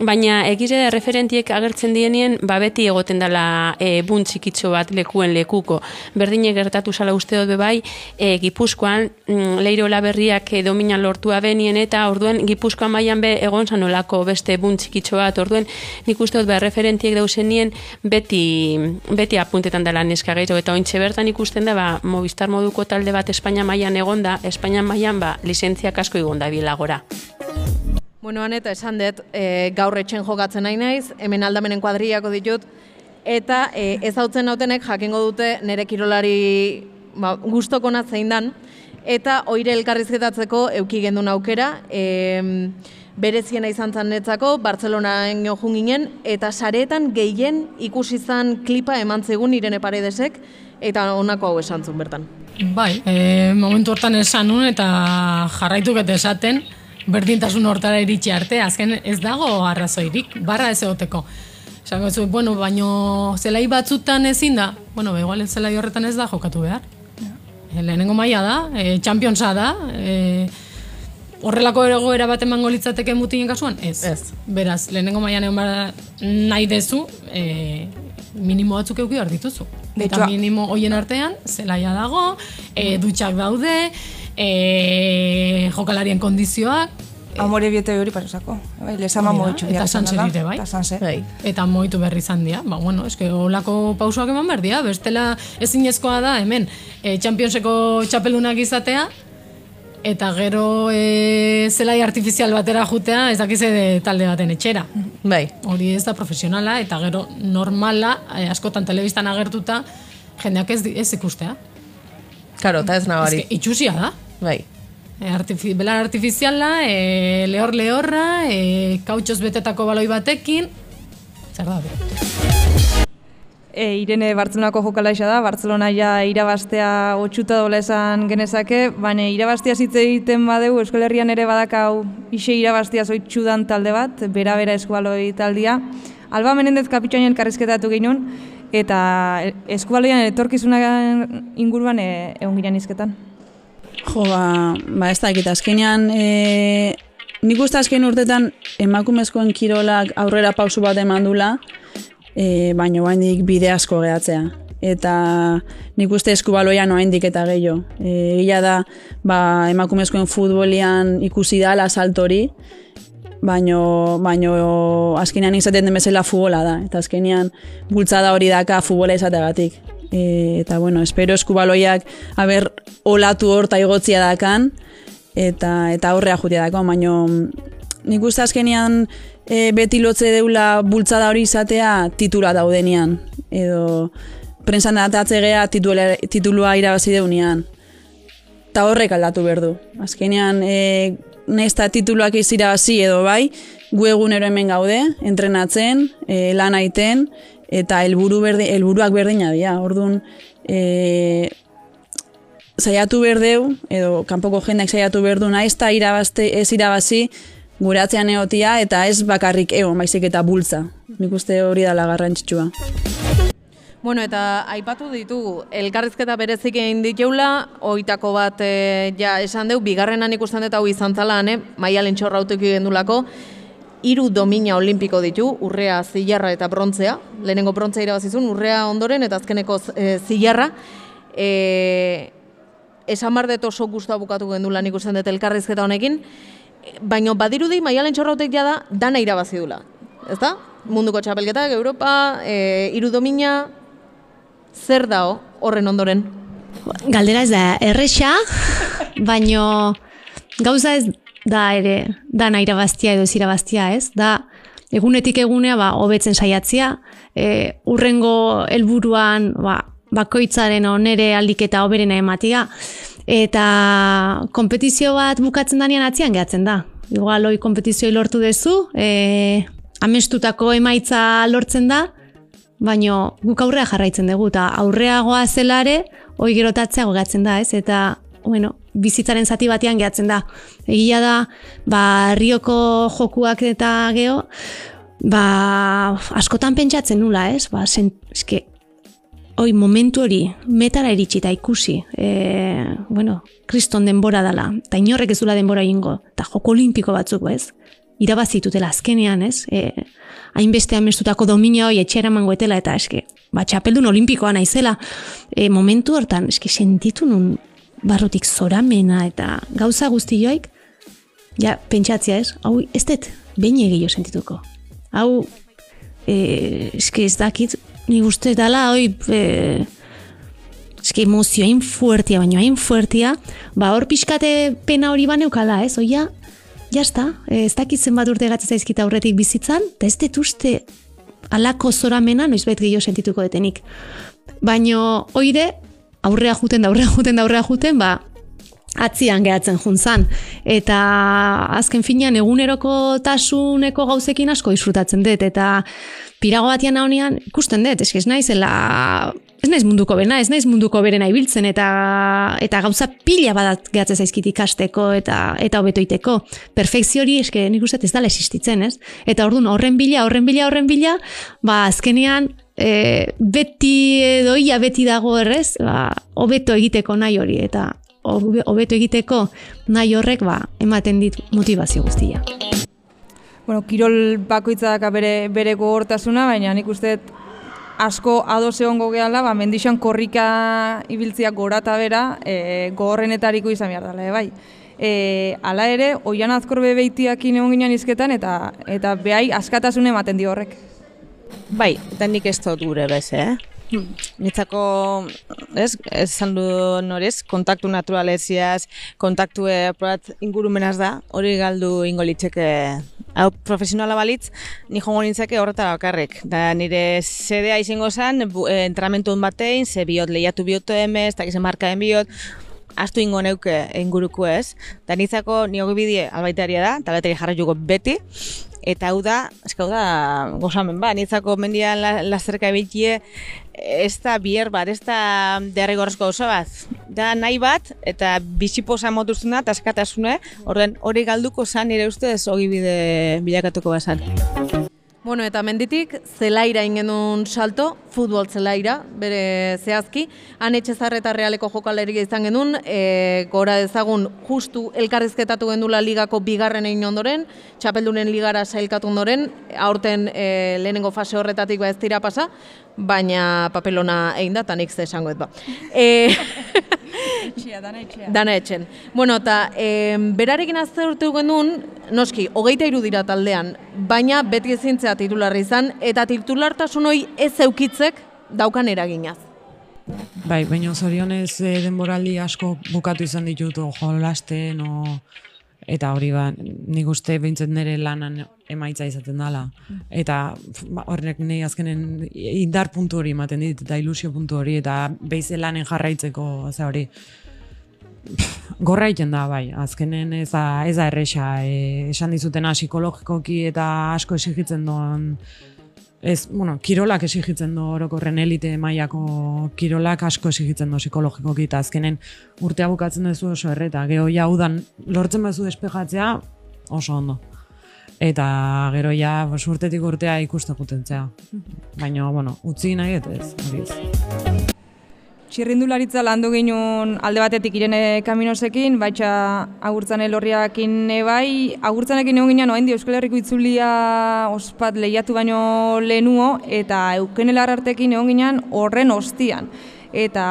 Baina egize referentiek agertzen dienien, ba beti egoten dela e, bunt txikitxo bat lekuen lekuko. Berdine gertatu zala uste dut bai, e, Gipuzkoan, mm, leiro laberriak e, dominan lortua benien, eta orduen Gipuzkoan mailan be egon zanolako beste bunt txikitxo bat, orduen nik uste dut ba, referentiek dauzenien beti, beti apuntetan dela neska gero, eta ointxe bertan ikusten da, ba, Movistar moduko talde bat Espainia mailan egonda, Espainia mailan ba, lizentziak asko igonda bilagora.
Bueno, eta esan dut, e, gaur etxen jokatzen nahi naiz, hemen aldamenen kuadriako ditut, eta e, ez hautzen nautenek jakingo dute nere kirolari ba, guztoko zein dan, eta oire elkarrizketatzeko euki gendun aukera, e, bereziena izan zan netzako, Bartzelonaen jun ginen, eta sareetan gehien ikusi zan klipa eman zegun Irene Paredesek, eta honako hau esan zuen bertan.
Bai, e, momentu hortan esan nun eta jarraituk eta esaten, berdintasun hortara iritsi arte, azken ez dago arrazoirik, barra ez egoteko. Esango zu, bueno, baino zelai batzutan ezin da, bueno, ba, igual zelai horretan ez da jokatu behar. E, lehenengo maila da, e, championsa da, e, horrelako egoera bat emango litzateke mutinen kasuan? Ez. Ez. Beraz, lehenengo mailan egon nahi dezu, e, minimo batzuk euki behar dituzu. Eta minimo hoien artean, zelaia dago, e, dutxak daude, e, jokalarien kondizioak,
Amore biete hori parezako. Bai, lesama
Hori da,
moitxu
Eta ere, bai.
Eta.
Bai.
Eta moitu berri izan dira. Ba, bueno, eske olako pausoak eman behar dira. Bestela ezinezkoa da hemen e, Championseko txapelunak izatea, eta gero e, zelai artifizial batera jutea ez dakize de talde baten etxera.
Bai.
Hori ez da profesionala, eta gero normala, e, askotan telebistan agertuta, jendeak ez, ez ikustea.
Karo, eta ez nabari.
Eske, itxusia da.
Bai.
E, artifi, belar artifiziala, e, lehor lehorra, e, kautxoz betetako baloi batekin, zer da, be?
E, Irene Bartzelonako jokalaixa da, Bartzelona ja irabaztea otxuta dola esan genezake, baina irabaztea zitze egiten badeu, Euskal Herrian ere badakau ise irabaztea zoitxudan talde bat, bera-bera eskubaloi taldia. Alba Menendez kapitxainen karrizketatu ginen, eta eskubaloian etorkizuna inguruan e, egon ginean izketan.
Jo, ba, ba ez dakit, azkenean, e, nik uste azken urtetan emakumezkoen kirolak aurrera pausu bat eman dula, e, baina oraindik bide asko gehatzea. eta nik uste eskubaloian oraindik eta gehiago. E, Egia da, ba, emakumezkoen futbolian ikusi da saltori, baino, baino azkenean izaten den bezala futbola da, eta azkenean bultzada hori daka futbola izateagatik. E, eta bueno, espero eskubaloiak haber olatu horta igotzia dakan, eta eta aurrea jutia dako, baino nik uste azkenean e, beti lotze deula bultzada hori izatea titula daudenean, edo prensan datatze gea titula, titulua irabazi deunean. Ta horrek aldatu behar du. Azkenean, e, nesta tituluak ez irabazi edo bai, gu egunero hemen gaude, entrenatzen, e, lan aiten, eta helburu berde, helburuak berdina dira. Orduan, e, saiatu berdeu, edo kanpoko jendeak saiatu berdu, naiz eta ez irabazi, gure atzean egotia, eta ez bakarrik egon, baizik eta bultza. Nik uste hori dala garrantzitsua.
Bueno, eta aipatu ditugu, elkarrizketa berezik egin diteula, oitako bat e, ja esan deu, bigarrenan ikusten dut hau izan zala, eh? maialen txorrautuk gendulako, hiru domina olimpiko ditu, urrea, zilarra eta brontzea, lehenengo brontzea irabazizun, urrea ondoren eta azkeneko e, zilarra, e, esan bar dut oso guztua bukatu gendulan ikusten dut elkarrizketa honekin, baina badirudi maialen txorrautek jada dana irabazi dula, ezta? Munduko txapelketak, Europa, e, hiru domina, zer dao horren ondoren?
Galdera ez da erresa, baino gauza ez da ere dana irabaztia edo ez irabaztia ez, da egunetik egunea ba, hobetzen saiatzia, e, urrengo helburuan ba, bakoitzaren onere aldiketa hoberena ematia, eta kompetizio bat bukatzen danean atzian gehatzen da. Igual hoi kompetizioi lortu dezu, e, amestutako emaitza lortzen da, baino guk aurrea jarraitzen dugu, eta aurreagoa zelare, hoi gerotatzea gogatzen da, ez? Eta, bueno, bizitzaren zati batean gehatzen da. Egia da, ba, rioko jokuak eta geho, ba, askotan pentsatzen nula, ez? Ba, sen, eske, hoi momentu hori, metara iritsi eta ikusi, e, bueno, kriston denbora dela, eta inorrek ez denbora ingo, eta joko olimpiko batzuk, ez? irabazitutela azkenean, ez? E, hainbeste amestutako domina hoi etxera mangoetela eta eske, ba, txapeldun olimpikoa naizela, e, momentu hortan, eske, sentitu nun barrutik zoramena eta gauza guzti joik, ja, pentsatzia ez, hau ez dut, behin egio sentituko. Hau, e, eske ez dakit, ni uste dala, hoi, e, eske emozio hain fuertia, baina hain fuertia, ba hor pixkate pena hori baneukala, ez, oia, ja sta, ez dakit zenbat urte gatzen zaizkita aurretik bizitzan, eta ez dut uste alako zoramena noizbait gehiago sentituko detenik. Baino, oire, aurrea juten da, aurrea juten da, aurrea juten, ba, atzian gehatzen juntzan. Eta azken finean eguneroko tasuneko gauzekin asko disfrutatzen dut. Eta pirago batian nahonean ikusten dut, ez naizela ez naiz munduko bena, ez naiz munduko berena ibiltzen eta eta gauza pila badat gehatzen zaizkit ikasteko eta eta hobetoiteko. Perfekzio hori eske nik uste ez dala existitzen, ez? Eta ordun horren bila, horren bila, horren bila, ba azkenean e, beti edo ia beti dago errez, ba, hobeto egiteko nahi hori eta hobeto egiteko nahi horrek ba, ematen dit motivazio guztia.
Bueno, kirol bakoitza daka bere, bere gogortasuna, baina nik uste asko ados egongo gehala, ba, mendixan korrika ibiltzia gora eta bera e, gogorrenetariko izan behar dela, e, bai. E, ala ere, oian azkorbe behitiak egon ginen izketan, eta eta behai askatasun ematen di horrek.
Bai, eta nik ez dut gure bez, eh? Nitzako, ez, ez esan du norez, kontaktu naturaleziaz, kontaktu probat ingurumenaz da, hori galdu ingo litzeke hau profesionala balitz, ni jongo nintzake horretara bakarrik. Da nire sedea izango zen, eh, entramentu batein, ze biot lehiatu biot emez, eta gizem markaen biot, astu ingo neuke inguruko ez. Da nitzako niogu bidie albaitaria da, eta albaitaria jarra jugo beti, Eta hau da, eska hau da, gozamen ba, nitzako mendian lazerka ebitie, ez da bier bat, ez da derrigorrezko oso bat. Da nahi bat, eta biziposa motuzuna, eta eskatasune, horren hori galduko zan nire ustez ogibide bilakatuko bazan.
Bueno, eta menditik zelaira ingenun salto, futbol zelaira, bere zehazki. Han etxezar eta realeko jokaleria izan genuen, e, gora ezagun justu elkarrizketatu gendula ligako bigarren egin ondoren, txapeldunen ligara sailkatu ondoren, aurten e, lehenengo fase horretatik ba ez dira pasa, baina papelona egin da, eta nik ze esango ez ba. E,
Etxea, dana etxea.
Dana etxen. Bueno, eta e, berarekin aztertu genuen, noski, hogeita iru dira taldean, baina beti ezintzea titularra izan, eta titulartasun hori ez eukitzek daukan eraginaz.
Bai, baina zorionez e, denboraldi asko bukatu izan ditut o, jolasten, o, eta hori ba, nik uste behintzen nire lanan emaitza izaten dela. Eta ba, horrek nahi azkenen indar puntu hori ematen dit, eta ilusio puntu hori, eta beize lanen jarraitzeko, ze hori, gorra egiten da, bai, azkenen ez da, ez da erresa, e, esan dizutena psikologikoki eta asko esigitzen doan, Ez, bueno, kirolak esigitzen du orokorren elite mailako kirolak asko esigitzen du psikologikoki eta azkenen urtea bukatzen duzu oso erreta. Gero ja udan lortzen bazu despejatzea oso ondo. Eta gero ja urtetik urtea ikuste gutentzea. Baina, bueno, utzi nahi eta ez.
Txirrindularitza landu ginen alde batetik irene kaminosekin, baitxa agurtzan elorriakin bai, agurtzanekin egon ginen oain Euskal Herriko itzulia ospat lehiatu baino lehenuo, eta euken artekin egon ginen horren ostian. Eta,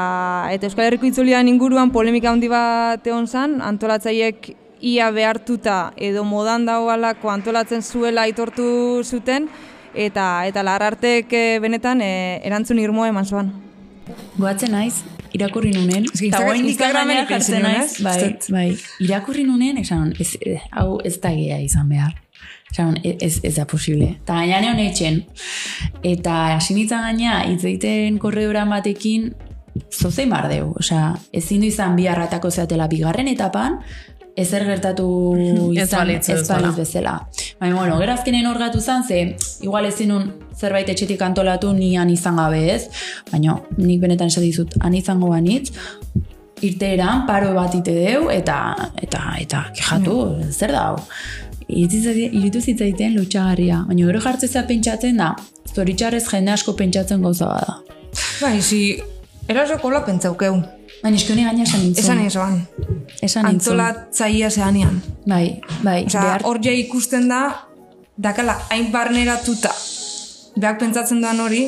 eta Euskal Herriko itzulian inguruan polemika handi bat egon zan, antolatzaiek ia behartuta edo modan dagoalako antolatzen zuela aitortu zuten, eta eta larartek eh, benetan eh, erantzun irmoa eman zuan.
Goatzen naiz, irakurri nunen, eta oraindik
Instagramen
jartzen naiz, bai,
Uste-
bai, irakurri nunen, esan, ez, eh, hau ez da gea izan behar. Esan, ez, ez da posible. Eta gainean egon etxen. Eta hasi nintzen gaina, hitz egiten korredoran batekin, zozein bar deu. Osea, ezin du izan bi arratako zeatela bigarren etapan, ezer gertatu
Ez
izan, ez
bezala.
balitz bezala. Baina, bueno, gero azkenen zan, ze igual ezin nun zerbait etxetik antolatu ni han izan gabe ez, baina nik benetan esan dizut, han izango banitz, irteeran paro bat ite deu, eta, eta, eta, kejatu, zer da hau? Iritu zitzaiten lotxagarria, baina gero jartzezea pentsatzen da, zoritxarrez jende asko pentsatzen gauza bada.
Bai, si, erasoko la pentsaukeu.
Baina eski honi gaina esan nintzen.
Esan esan.
Esan nintzen.
Antolatzaia zehanean.
Bai, bai.
Osea,
behar-
hor ja ikusten da, dakala hain barneratuta. Beak pentsatzen duan hori,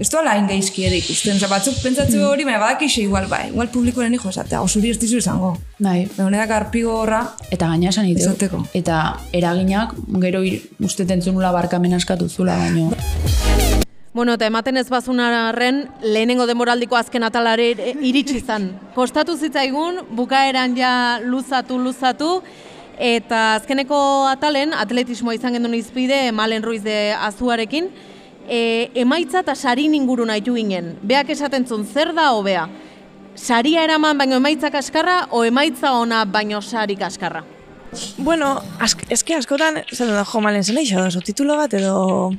ez duela hain gaizki ere ikusten. Osea, batzuk pentsatzen hori, baina badakixe igual, bai. Igual publikoren hijo esatea, osuri ez dizu izango.
Bai.
Behonedak arpigo horra,
Eta gaina esan.
Esateko.
Eta eraginak, gero ir, uste tentzunula barkamen askatu zula, baino.
Bueno, eta ematen ez bazunarren, lehenengo demoraldiko azken atalare iritsi izan. Kostatu zitzaigun, bukaeran ja luzatu, luzatu, eta azkeneko atalen, atletismoa izan genuen izpide, Malen Ruiz de Azuarekin, e, emaitza eta sarin inguru nahitu ginen. Beak esaten zuen, zer da hobea? Saria eraman baino emaitza kaskarra, o emaitza ona baino sari kaskarra?
Bueno, ask, eske askotan, zer da, jo, malen zen eixo, oso titulo bat edo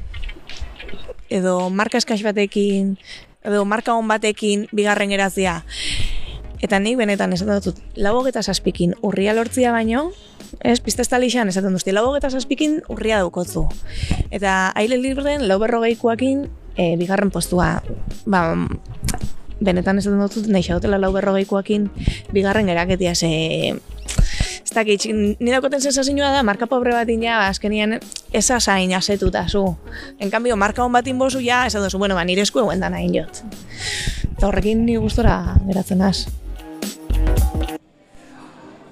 edo marka eskas batekin, edo marka on batekin bigarren gerazia. Eta nik benetan esaten dut, laugogeta zazpikin urria lortzia baino, ez, pista estalixan esaten duzti, laugogeta zazpikin urria daukotzu. Eta aile libren lau berrogeikoakin e, bigarren postua, ba, benetan esaten dut, nahi xautela lau berrogeikoakin bigarren geraketia, ze ez dakit, nire daukoten sensazioa da, marka pobre bat ja, azkenian esa zain asetuta zu. En cambio, marka hon batin bozu ja, esan duzu, bueno, ba, nire esku eguen da nahi jot. Eta horrekin ni gustora geratzen az.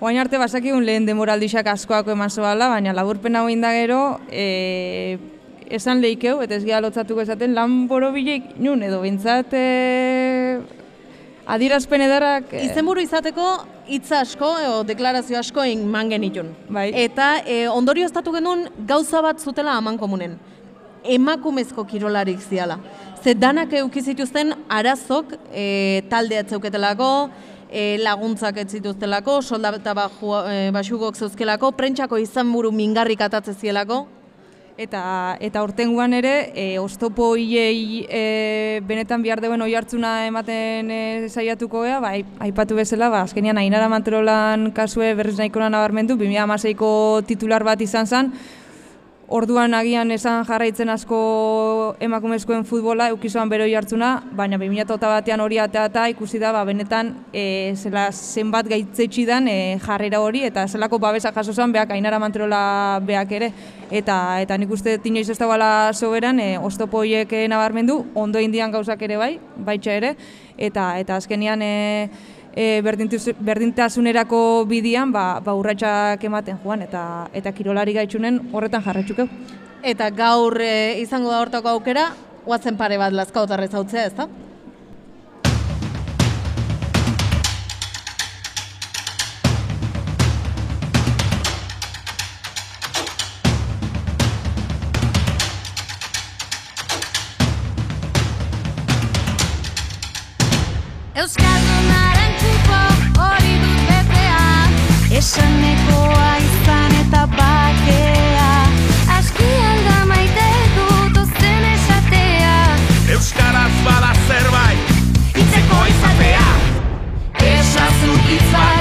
Oain arte basakigun lehen demoraldixak askoako eman zoala, baina laburpen hau da gero, e, esan leikeu, eta ez geha lotzatuko esaten, lan borobilek nun, edo bintzat e, adierazpen edarrak... E,
Izenburu izateko hitz asko edo deklarazio asko eman genitun.
Bai.
Eta e, ondorio estatu genuen gauza bat zutela aman komunen. Emakumezko kirolarik ziala. Ze danak euki zituzten arazok e, talde atzeuketelako, e, laguntzak ez zituztelako, soldata e, basugok zeuzkelako, prentsako izenburu mingarrik atatze zielako,
Eta, eta ortenguan ere, e, oztopo hilei e, benetan bihar deuen oi hartzuna ematen e, saiatuko gea, ba, aip- aipatu bezala, ba, azkenian Ainara Manterolan kasue berriz nahiko nabarmendu, 2016ko titular bat izan zen, orduan agian esan jarraitzen asko emakumezkoen futbola eukizuan bero jartzuna, baina 2008 batean hori eta ikusi da, ba, benetan e, zela zenbat gaitzetsi dan e, jarrera hori, eta zelako babesa jaso zen beak ainara manterola beak ere. Eta, eta nik uste inoiz ez dagoela soberan, e, oztopo horiek e, nabarmendu, ondo indian gauzak ere bai, baitxa ere, eta eta azkenian e, e, berdintasunerako bidian ba, ba urratsak ematen joan eta eta kirolari gaitxunen horretan jarraitzuko.
Eta gaur e, izango da hortako aukera, guatzen pare bat lazkautarrez hautzea, ez
It's fine.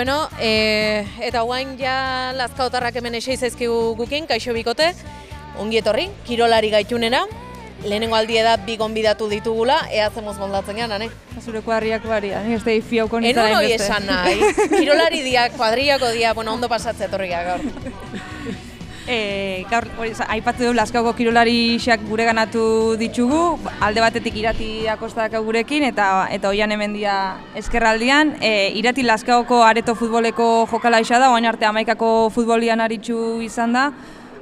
Bueno, e, eta guain ja lazkautarrak hemen esei zaizkigu gukin, kaixo bikote, ongi etorri, kirolari gaitunena, lehenengo aldie da bi gonbidatu ditugula, ea zemoz moldatzen gean, ane?
Zure kuadriak baria, ni ez da ifiauko
En
nintzen
hori esan nahi, kirolari dia, kuadriako dia, bueno, ondo pasatzea etorriak gaur.
E, gaur, aipatu dugu Lazkaoko kirolariak gure ganatu ditugu, alde batetik irati akostak gurekin, eta eta oian hemendia eskerraldian. E, irati Lazkaoko areto futboleko jokala isa da, oain arte amaikako futbolian aritzu izan da.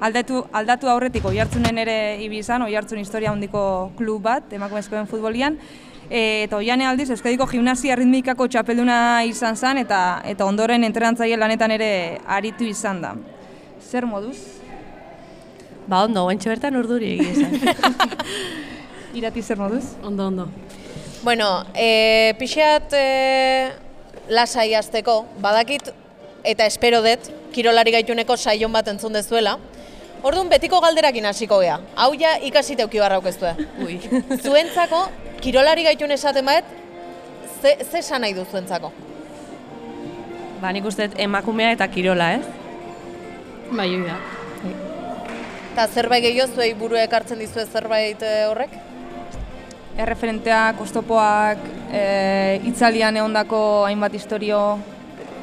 Aldatu, aldatu aurretik oihartzunen ere ibi izan, oihartzun historia handiko klub bat, emakumezkoen futbolian. E, eta oiane aldiz, Euskadiko gimnasia ritmikako txapelduna izan zen, eta, eta ondoren entrenatzaile lanetan ere aritu izan da. Zer moduz?
Ba, ondo, guantxe bertan urduri egia esan.
Irati zer moduz?
Ondo, ondo. Bueno, e, pixeat e, lasai azteko, badakit eta espero dut, kirolari gaituneko saion bat entzun dezuela. Orduan betiko galderakin hasiko gea. Hau ja ikasi teuki barrauk ez Ui. Zuentzako, kirolari gaitun esaten baet, ze, ze nahi du zuentzako?
Ba, nik uste emakumea eta kirola, ez?
Bai, hori da. Eta zerbait gehiago zuei burua ekartzen dizue zerbait e, horrek?
Erreferenteak, oztopoak, e, itzalian egondako hainbat historio.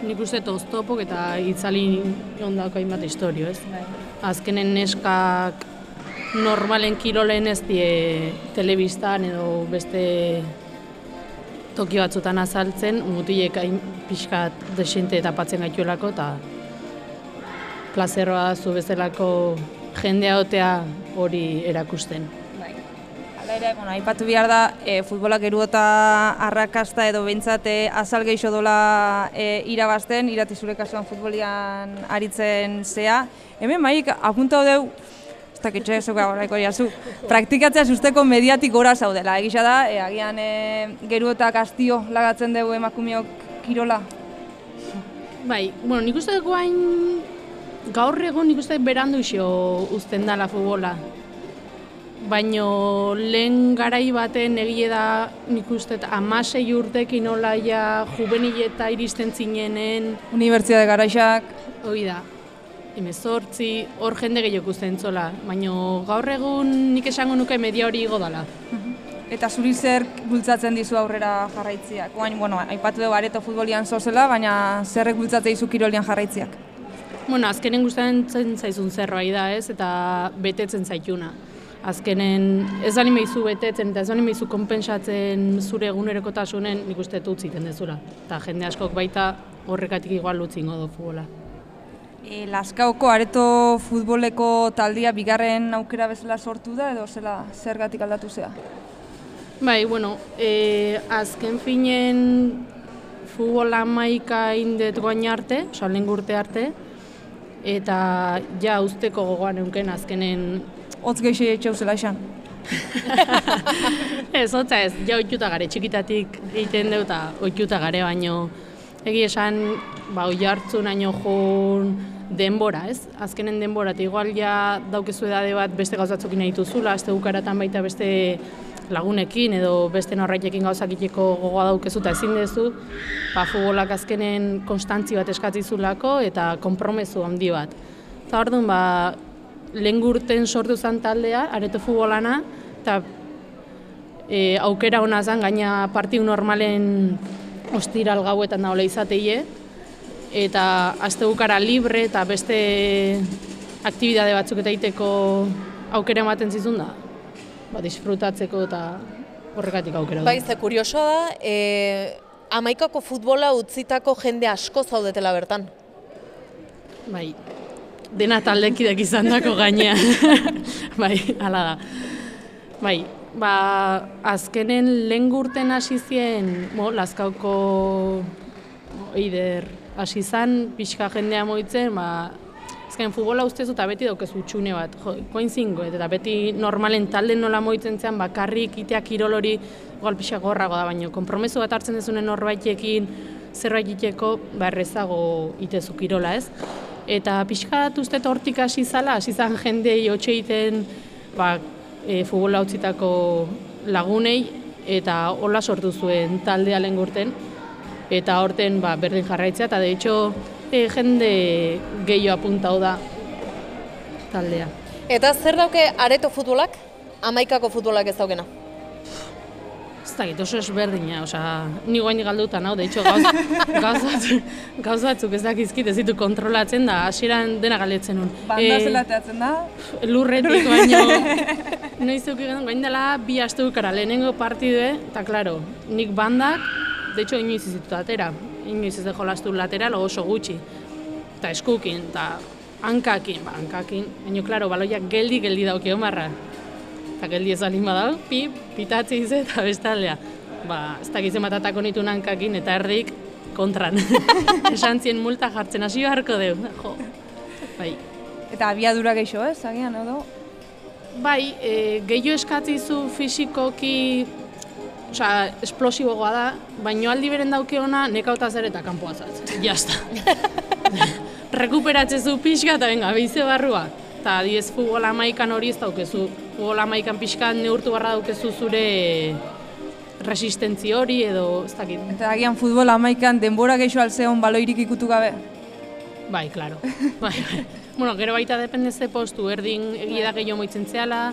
Nik uste oztopok eta itzali ondako hainbat historio, ez? Azkenen neskak normalen kirolen ez die telebistan edo beste toki batzutan azaltzen, mutilek hain pixkat desente eta patzen gaituelako, eta plazeroa zu bezalako jendea otea hori erakusten.
Hala ere, bueno, aipatu behar da, e, futbolak geru eta arrakasta edo behintzat e, azal geixo dola e, irabazten, irati zure kasuan futbolian aritzen zea. Hemen maik, apunta deu, ez dakitxe ez horreko jazu, praktikatzea susteko mediatik gora zaudela. Egisa da, e, agian e, geru eta kastio lagatzen dugu emakumeok kirola.
Bai, bueno, nik uste guain gaur egun nik uste dut berandu iso uzten dala futbola. Baino lehen garai baten egie da nik uste amasei urtekin nola ja juvenileta iristen zinenen.
Unibertsitate garaixak.
Hoi da. Hemezortzi, hor jende gehiago ikusten zola. Baino gaur egun nik esango nuke media hori igo dala.
Eta zuri zer bultzatzen dizu aurrera jarraitziak? Oain, bueno, aipatu dugu areto futbolian zozela, baina zerrek bultzatzen dizu kirolian jarraitziak?
Bueno, azkenen gustatzen zaizun zerbait da, ez? Eta betetzen zaituna. Azkenen ez bali meizu betetzen eta ez bali meizu konpensatzen zure egunerokotasunen nik uste dut utziten dezula. Eta jende askok baita horrekatik igual utzingo du futbola.
E, Laskaoko areto futboleko taldia bigarren aukera bezala sortu da edo zela zergatik aldatu zea?
Bai, bueno, e, azken finen futbol amaika indet guain arte, lehen urte arte, eta ja usteko gogoan eunken azkenen...
Otz gehi etxeu zela esan.
ez, hotza ez, ja oituta gare, txikitatik egiten deu eta oituta gare, baino egi esan, ba, oi hartzun aino jun denbora, ez? Azkenen denbora, eta igual ja daukezu edade bat beste gauzatzukin nahi duzula, azte bukaratan baita beste lagunekin edo beste norraitekin gauzak iteko gogoa daukezu eta ezin dezu, ba, futbolak azkenen konstantzi bat eskatzizulako eta konpromezu handi bat. Eta hor ba, lehen gurten sortu zen taldea, areto futbolana, eta e, aukera hona zen, gaina partiu normalen ostiral gauetan da izateie, eta azte bukara libre eta beste aktibidade batzuk eta iteko aukera ematen zizun da, ba, disfrutatzeko eta horregatik aukera du.
Bai, ze kuriosoa da, e, amaikako futbola utzitako jende asko zaudetela bertan.
Bai, dena taldekidek izan dako gainean. bai, hala da. Bai, ba, azkenen lehen gurten hasi zien, mo, Lazkauko eider hasi zan, pixka jendea moitzen, ba, azken futbola ustez eta beti daukezu txune bat, jo, koin zingo, eta beti normalen talde nola moitzen zean, bakarrik itea kirol hori igual pixka gorrago da, baina konpromesu bat hartzen dezunen norbaitekin zerbait iteko, ba, errezago itezu kirola ez. Eta pixka bat uste hortik hasi zala, hasi zan jendei hotxe egiten ba, e, futbola utzitako lagunei, eta hola sortu zuen taldea lehen gurten, eta horten ba, berdin jarraitzea, eta de hecho e, jende gehiago apuntau da taldea.
Eta zer dauke areto futbolak, amaikako futbolak ez daukena?
Ez dakit, oso ezberdina, osea, ni guain galduta nau, de hecho, gauz, gauzatzuk, gauzatzuk ez dakizkit ez ditu kontrolatzen da, hasieran dena galetzen nun.
Banda zela teatzen da?
Lurretik, baino, noiz duki gain dela bi aste dukara lehenengo partidue, eta klaro, nik bandak, de hecho, inoiz ez ditut atera, inoiz ez dejo lastu lateral oso gutxi, eta eskukin, eta hankakin, ba, hankakin, baina, klaro, baloiak geldi, geldi dauki omarra, eta geldi ez alin badau, pi, pitatzi ize eta bestaldea. Ba, ez dakitzen batatako nitu nankakin eta erdik kontran. Esan zien multa jartzen hasi beharko deu. Jo. Bai.
Eta abiadura gehiago, ez, agian, edo?
Bai, e, gehiago eskatzizu fisikoki Osa, esplosibogoa da, baino aldi beren dauke ona nekauta zer eta kanpoa zatz. Jasta. Rekuperatzezu pixka eta venga, beize barrua. Eta diez futbol amaikan hori ez daukezu. Futbol amaikan pixka neurtu barra daukezu zure resistentzi hori edo ez dakit.
Eta agian futbol amaikan denbora gehiago alzeon baloirik ikutu gabe?
Bai, klaro. bai, bai. Bueno, gero baita depende ze postu, erdin egia da gehiago moitzen zehala,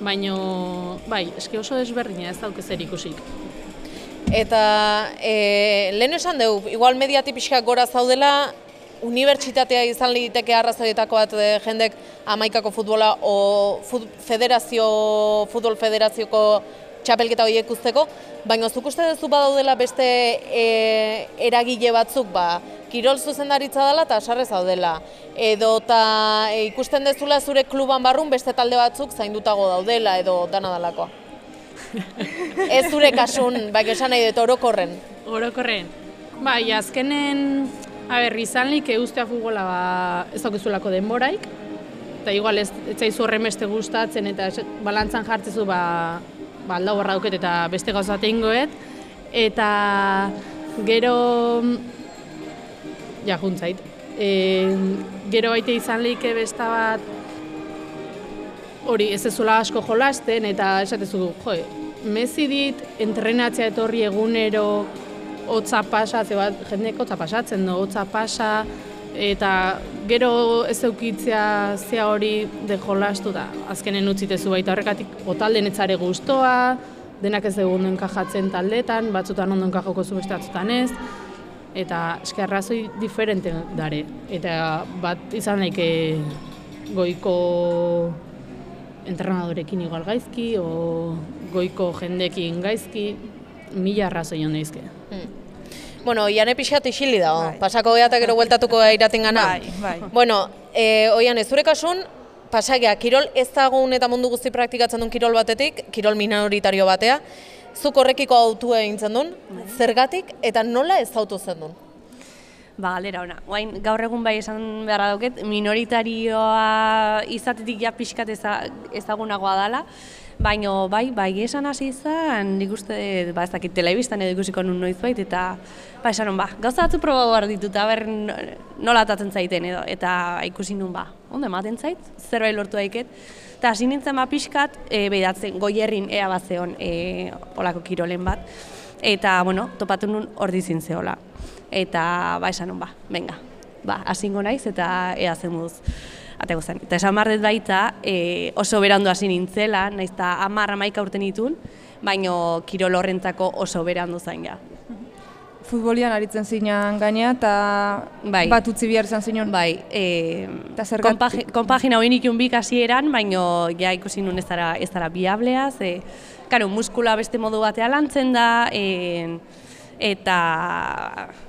baino, bai, eske oso desberdina ez dauke zer ikusik.
Eta e, lehen esan dugu, igual mediati pixka gora zaudela, unibertsitatea izan liteke arrazoietako bat e, jendek amaikako futbola o fut, federazio, futbol federazioko txapelketa horiek usteko, baina zuk uste duzu badaudela beste e, eragile batzuk, ba, kirol zuzendaritza dela eta sarre zaudela. Edo eta e, ikusten dezula zure kluban barrun beste talde batzuk zaindutago daudela edo dana dalakoa. Ez zure kasun, bai esan nahi dut orokorren.
Orokorren. Bai, azkenen, a ber, izanlik eustea futbola ba, ez daukezulako denboraik, eta igual ez, ez zaizu horren beste gustatzen eta balantzan jartzezu ba, ba alda borra dauket eta beste gauza ingoet, eta gero ja juntzait. E, gero baite izan leike besta bat hori ez ezula asko jolasten eta esatezu, jo, mezi dit entrenatzea etorri egunero hotza pasa, ze bat jendeko hotza pasatzen do, hotza pasa, eta gero ez eukitzea zea hori de jolastu da, azkenen utzitezu baita horrekatik otalden etzare gustoa, denak ez dugu ondo enkajatzen taldetan, batzutan ondo enkajoko zu beste batzutan ez, eta eske arrazoi diferente dare. Eta bat izan daike goiko entrenadorekin igual gaizki, o goiko jendekin gaizki, mila arrazoi hon daizke.
Bueno, Iane pixat isili dago. Pasako geha eta gero bueltatuko da iraten gana.
Bai, bai.
Bueno, e, oian, ez zure kasun, pasagea, kirol ez dagoen eta mundu guzti praktikatzen duen kirol batetik, kirol minoritario batea, zuk horrekiko autu egintzen duen, zergatik eta nola ez autu zen duen?
Ba, galera ona. Oain, gaur egun bai esan beharra dauket, minoritarioa izatetik ja pixkat eza, ezagunagoa dela, baino bai, bai esan hasi izan, nik uste, ba ez dakit telebistan edo ikusiko nun noizbait, eta ba esan hon, ba, gauza batzu proba behar ditut, aber nola atatzen zaiten edo, eta ikusi nun ba, ondo ematen zait, zerbait lortu daiket, eta hasi nintzen ba pixkat, e, behidatzen, goierrin ea bat zeon, e, olako kirolen bat, eta, bueno, topatu nun ordi zintzeola. Eta, ba, esan ba, venga, ba, hasingo naiz eta ea zen moduz. Ateko zen. Eta esan barret baita, e, oso berandu hasi nintzela, naiz eta amar amaika urten ditun, baino kirol horrentzako oso berandu zain ja.
Futbolian aritzen zinean gaina eta
bai.
bat utzi behar izan zinon.
Bai, e,
Eta zergat-
konpagi- konpagina hori ikun bik hasieran, baino ja ikusi nun ez dara, ez dara biablea, ze, karo, muskula beste modu batea lantzen da, e, eta,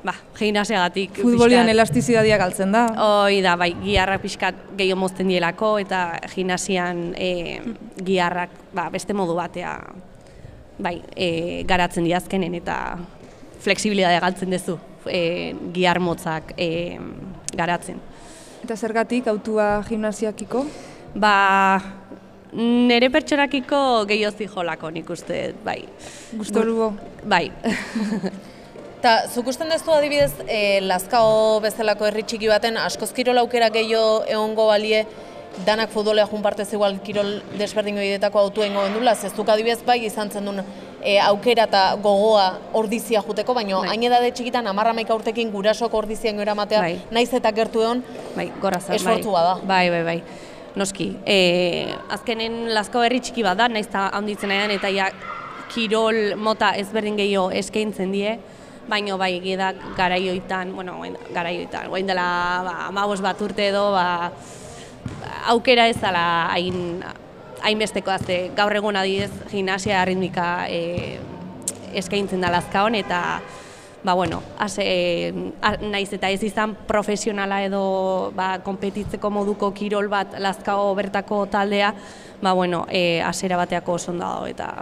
ba, gimnasiagatik.
Futbolian elastizidadiak galtzen da.
Hoi da, bai, giharrak pixkat gehiago mozten dielako, eta gimnasian e, giharrak ba, beste modu batea bai, e, garatzen diazkenen eta fleksibilitatea galtzen duzu e, gihar motzak e, garatzen.
Eta zergatik autua gimnasiakiko?
Ba, nire pertsorakiko gehiago jolako nik uste, bai.
Gusto lugo.
Bai.
Ta, zuk usten dezu adibidez, e, Lazkao bezalako herri txiki baten, askoz kirol aukera gehiago egongo balie, danak futbolea jun partez igual kirol desberdin horietako autu egingo gendula, zezuk adibidez bai izan zen duen e, aukera eta gogoa ordizia juteko, baina hain edade txikitan amarra maika urtekin gurasoko ordizia ingo eramatea,
Bai.
naiz eta gertu egon,
bai, gorazan,
esfortu
bai.
bada.
Bai, bai, bai. Noski, e, azkenen Lazkao herri txiki bat da, naiz eta handitzen edan, eta ja, kirol mota ezberdin gehiago eskaintzen die, baino bai egia da garaioitan, bueno, garaioitan, orain dela ba, amabos bat urte edo, ba, aukera ez dela hain hainbesteko azte. Gaur egun adibidez gimnasia arritmika e, eskaintzen da Lazkaon eta ba bueno, a, naiz eta ez izan profesionala edo ba, konpetitzeko moduko kirol bat Lazkao bertako taldea, ba bueno, e, asera bateako oso ondo dago eta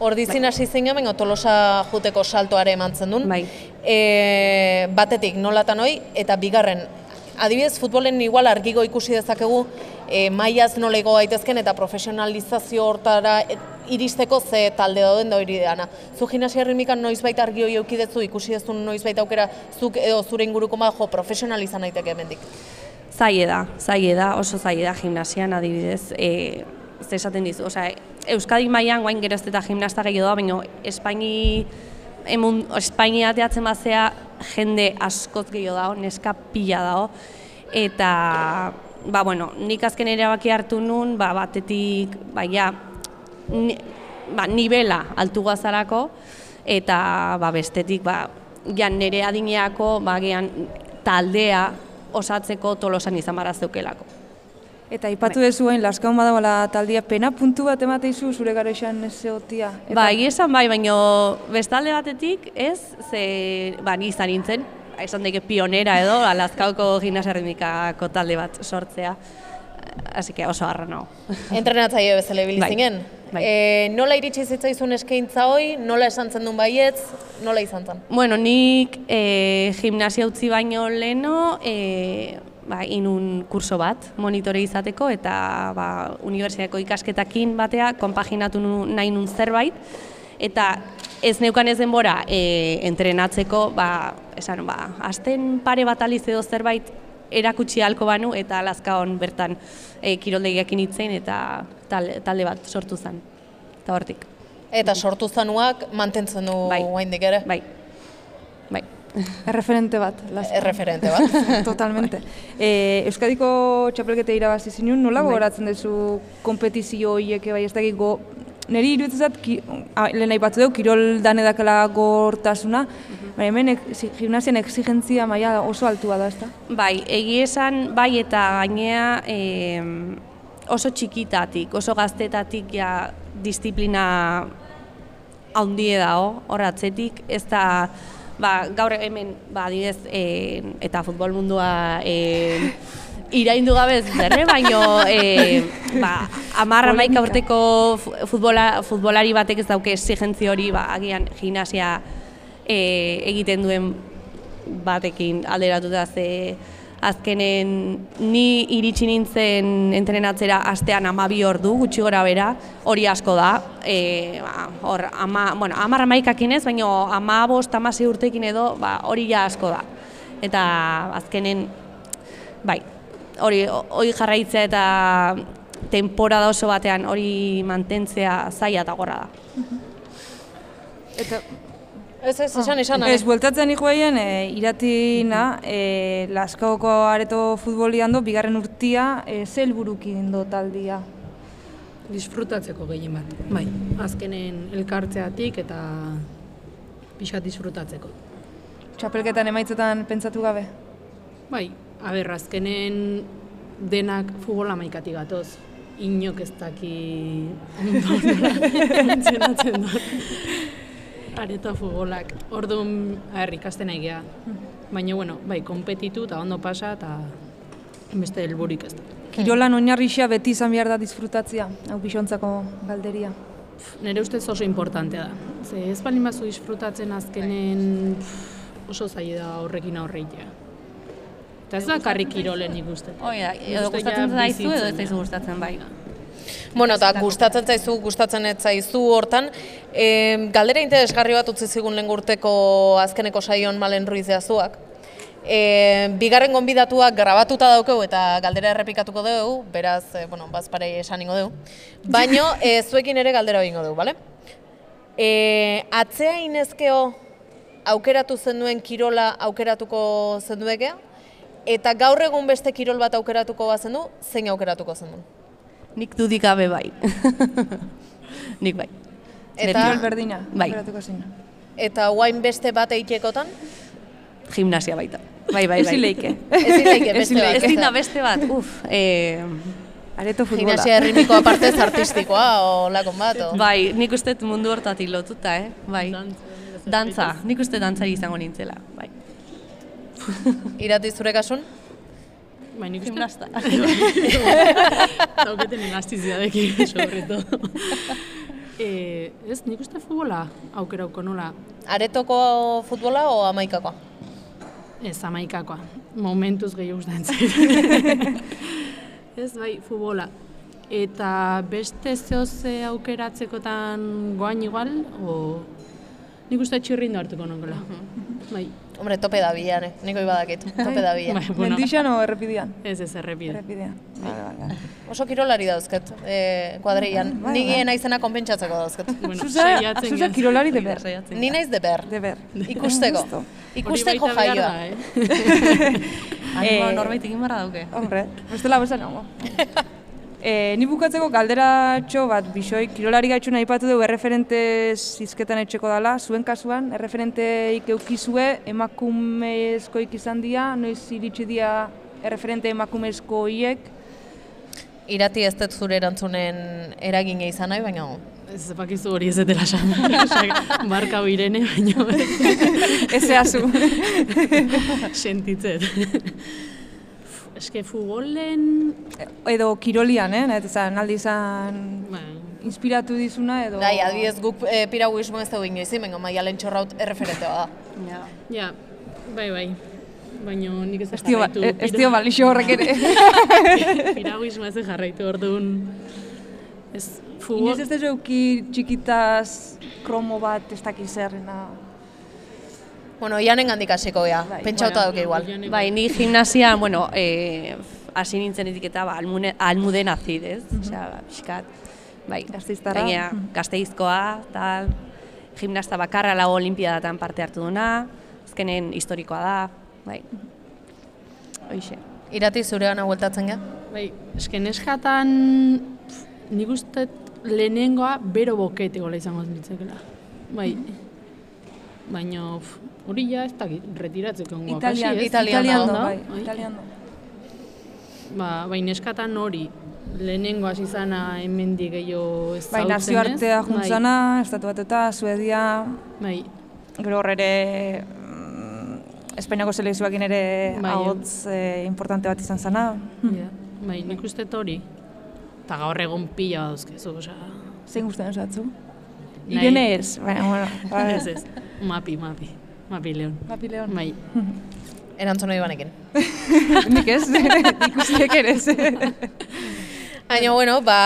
Ordizin hasi zein baina Tolosa juteko saltoare eman zen duen. Bai. E, batetik nolatan hoi, eta bigarren, adibidez futbolen igual argigo ikusi dezakegu e, mailaz nola igo gaitezken eta profesionalizazio hortara e, iristeko ze talde dauden da hori dana. Zu gimnasia ritmikan noizbait argi hori eukidezu, ikusi dezun noizbait aukera zuk edo zure inguruko ma jo profesionalizan naiteke hemendik.
zaie da, zaie da, oso zaie da gimnasian adibidez, e, ze esaten dizu, osea, Euskadi mailan guain gero ez eta gimnasta gehiago da, baina Espaini emun, Espainia ateatzen bazea jende askoz gehiago dago, neska pila dago, eta ba, bueno, nik azken erabaki hartu nun, ba, batetik, ba, ja, ni, ba, nivela altu gazarako, eta ba, bestetik, ba, ja, nire adineako, ba, gian, taldea osatzeko tolosan izan bara zeukelako.
Eta ipatu dezu hain, laskaun badagoela taldia pena puntu bat emateizu zure garexan ez egotia. Eta...
Ba, egia esan bai, baino bestalde batetik, ez, ze, ba, ni izan nintzen, esan daike pionera edo, alazkauko gimnasia ritmikako talde bat sortzea. Así que oso harra nago.
Entrenatzaile bezala ibili
Bai,
zinen.
bai.
E, nola iritsi zitzaizun eskaintza hoi, nola esan zen duen baietz, nola izan zen?
Bueno, nik e, gimnasia utzi baino leno, e, ba, inun kurso bat monitore izateko eta ba, unibertsitateko ikasketakin batea konpaginatu nahi nun zerbait eta ez neukan ez denbora e, entrenatzeko, ba, esan, ba, asten pare bat aliz edo zerbait erakutsi halko banu eta Lazkaon bertan e, kiroldegiakin hitzein eta talde, talde bat sortu zen. Eta hortik.
Eta sortu zanuak mantentzen du
Bai.
oraindik ere?
Bai. Bai.
Erreferente bat. Las...
Erreferente bat.
Totalmente. E, Euskadiko txapelketa irabazi zinun, nola
Bai.
gogoratzen duzu kompetizio horiek bai ez dakit go... Neri iruditzen ki, lehen aipatu dugu, kirol danedakala gortasuna, baina hemen ek, zi- gimnasian exigentzia maila oso altua da, ezta?
Bai, egi esan, bai eta gainea em, oso txikitatik, oso gaztetatik ja disiplina haundie dago, hor atzetik, ez da ba, gaur hemen, ba, adibidez, e, eta futbol mundua e, iraindu gabez berre, baino e, ba, amar amaika urteko fu- futbola, futbolari batek ez dauke exigentzia hori, ba, agian gimnasia e, egiten duen batekin alderatuta ze azkenen ni iritsi nintzen entrenatzera astean amabi ordu gutxi gora bera, hori asko da. E, ba, hor, ama, bueno, amar amaikakin ez, baina ama bost, amasi urtekin edo, ba, hori ja asko da. Eta azkenen, bai, hori, hori jarraitzea eta temporada oso batean hori mantentzea zaila eta gorra da.
Eta
Ez, ez, esan, esan.
Ez, bueltatzen ikuaien, e, iratina, e, Laskoko areto futbolian do, bigarren urtia, e, ze helburukin do taldia.
Disfrutatzeko gehien bat. Bai, azkenen elkartzeatik eta pixat disfrutatzeko.
Txapelketan emaitzetan pentsatu gabe?
Bai, aber, azkenen denak futbola maikatik gatoz. Inok ez daki funtzionatzen dut. Areto futbolak. Orduan, aher, ikasten egia. Baina, bueno, bai, kompetitu eta ondo pasa eta beste helburik ez da.
Kirolan oinarrixia beti izan behar da disfrutatzea, hau bisontzako galderia.
Nire ustez oso importantea da. Ze ez balin bazu disfrutatzen azkenen pff, oso zaila da horrekin aurreitea. Eta ez da karri kirolen nik uste.
Hoi da,
Nik
edo gustatzen zaizu edo ez zaizu gustatzen bai.
Bueno, eta gustatzen zaizu, gustatzen ez zaizu hortan. E, galdera interesgarri bat utzi zigun lehen urteko azkeneko saion Malen Ruiz zuak. E, bigarren gonbidatuak grabatuta daukeu eta galdera errepikatuko dugu, beraz, e, bueno, bazparei esan ingo dugu. Baino, e, zuekin ere galdera egingo dugu, bale? E, atzea inezkeo aukeratu zenuen kirola aukeratuko zenduekea? Eta gaur egun beste kirol bat aukeratuko bazen du, zein aukeratuko zendu?
Nik dudik gabe bai. Nik bai.
Eta-
Kirol berdina,
Bai.
aukeratuko zina.
Eta guain beste bat eitekotan?
Gimnasia baita. Bai, bai, bai.
Ezin leike.
Ezin leike, beste bat.
Ezin da beste bat, uf. Eh,
Areto futbola.
Gimnasia erritmiko apartez artistikoa, o lakon bat, o?
Bai, nik uste mundu hortatik lotuta, eh? Bai. Dantza, nik uste dantzari izango nintzela, bai.
Irati zure kasun?
Bai, nik uste.
Gimnasta.
Dauketen elastiziadekin, sobre todo. eh, ez, nik uste futbola aukerauko nola.
Aretoko futbola o amaikakoa?
Ez, amaikakoa. Momentuz gehiago ustean zait. ez, bai, futbola. Eta beste zehoze aukeratzekotan goain igual, o nik uste txirrindu hartuko nongola. Bai.
Hombre, tope da bilan, eh? Niko ibadakit, tope da bilan.
Bai, bueno.
Mendixan o errepidean?
Ez, ez, errepide.
Errepidean. Vale, vale.
Oso kirolari dauzket, eh, kuadreian.
Bai,
Ni
bai.
naizena konpentsatzeko dauzket.
Bueno,
zuza
gara.
kirolari de ber.
Ni naiz de ber.
De ber.
Ikusteko. Ikusteko jaioa.
da, eh?
Animo
Eh,
norbait egin barra dauke.
Hombre, bestela beza nago. E, ni bukatzeko galderatxo bat, bisoi, kirolari gaitxuna aipatu dugu erreferente zizketan etxeko dala, zuen kasuan, erreferenteik eukizue, emakumezkoik izan dira, noiz iritsi dira erreferente emakumezko hiek,
Irati ez dut zure erantzunen eragina izan nahi, baina
Ez bakizu hori ez etela esan. Barka birene, baino.
Ez zehazu.
Sentitzet. Eske futbolen...
edo kirolian, eh? Nahet izan, aldi izan
Bai.
inspiratu dizuna edo...
Bai, adibidez guk e, piraguismo ez dugu inoiz, bengo maialen txorraut erreferentea da.
Ja.
Ja, bai, bai. Baina nik ez
Ez dio, ba-
jarraitu.
ez dio balixo horrek ere.
Piraguismo ez jarraitu orduan. Ez, futbol...
Inoiz ez euki txikitaz kromo bat ez dakiz zerrena.
Bueno, janen gandik hasiko gea, pentsauta dauke igual.
Bai, ni gimnasia, bueno, eh, hasi nintzen etiketa, ba, almune, almuden azid, ez? Osea, ba, pixkat, bai.
Gasteiztarra.
Gainera,
Mhm.
gazteizkoa, tal, gimnasta bakarra lago olimpiadatan parte hartu duna, azkenen historikoa da, bai. Hoixe.
Irati zure gana bueltatzen gea?
Bai, eske neskatan pf, nik uste lehenengoa bero bokete gola izango litzakela. Bai. Baina hori ja ez dakit, retiratzeko ongoa
Italian,
kasi, ez?
Italian do,
da?
bai, Italian do.
Ba, bai, neskatan hori lehenengo hasi zana hemendik gehiago ez
Bai, nazioartea juntzana, estatu bat eta Suedia,
Bai.
gero hor ere Espainiako selekzioakin ere
Bai.
ahots eh, importante bat izan zana.
Ja, bai, nik uste hori. Eta gaur egun pila dauzkezu, osea...
Zein gustatzen zatzu?
Nahi-
Irene ez, baina, bueno. bai.
ez, ez. Mapi, mapi. Mapi Leon.
Mapi Leon.
Bai.
Erantzuna ibanekin.
Nik ez, nik usteek ere ez.
Baina, bueno, ba,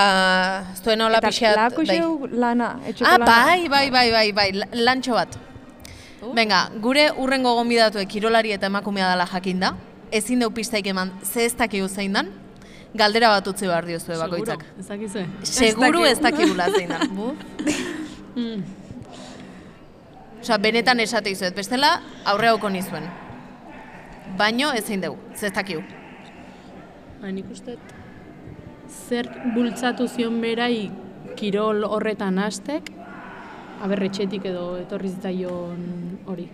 zuen hola
Eta
pixeat...
lako
bai.
xeu lana, etxeko
Ah,
lana.
bai, bai, bai, bai, bai, la- lantxo bat. Venga, gure urrengo gonbidatuek kirolari eta emakumea dela jakinda, ezin deu pistaik eman ze ez dakigu zein dan, galdera bat utzi behar diozue bakoitzak.
Seguro, ez dakizue.
Seguru ez
dakigu.
dakigula zein dan. Osa, benetan esate izuet, bestela aurre hauko nizuen. Baino ezin dugu, ze ez dakigu.
Ba, nik uste zer bultzatu zion berai kirol horretan hastek, aberretxetik edo etorri zitzaion hori.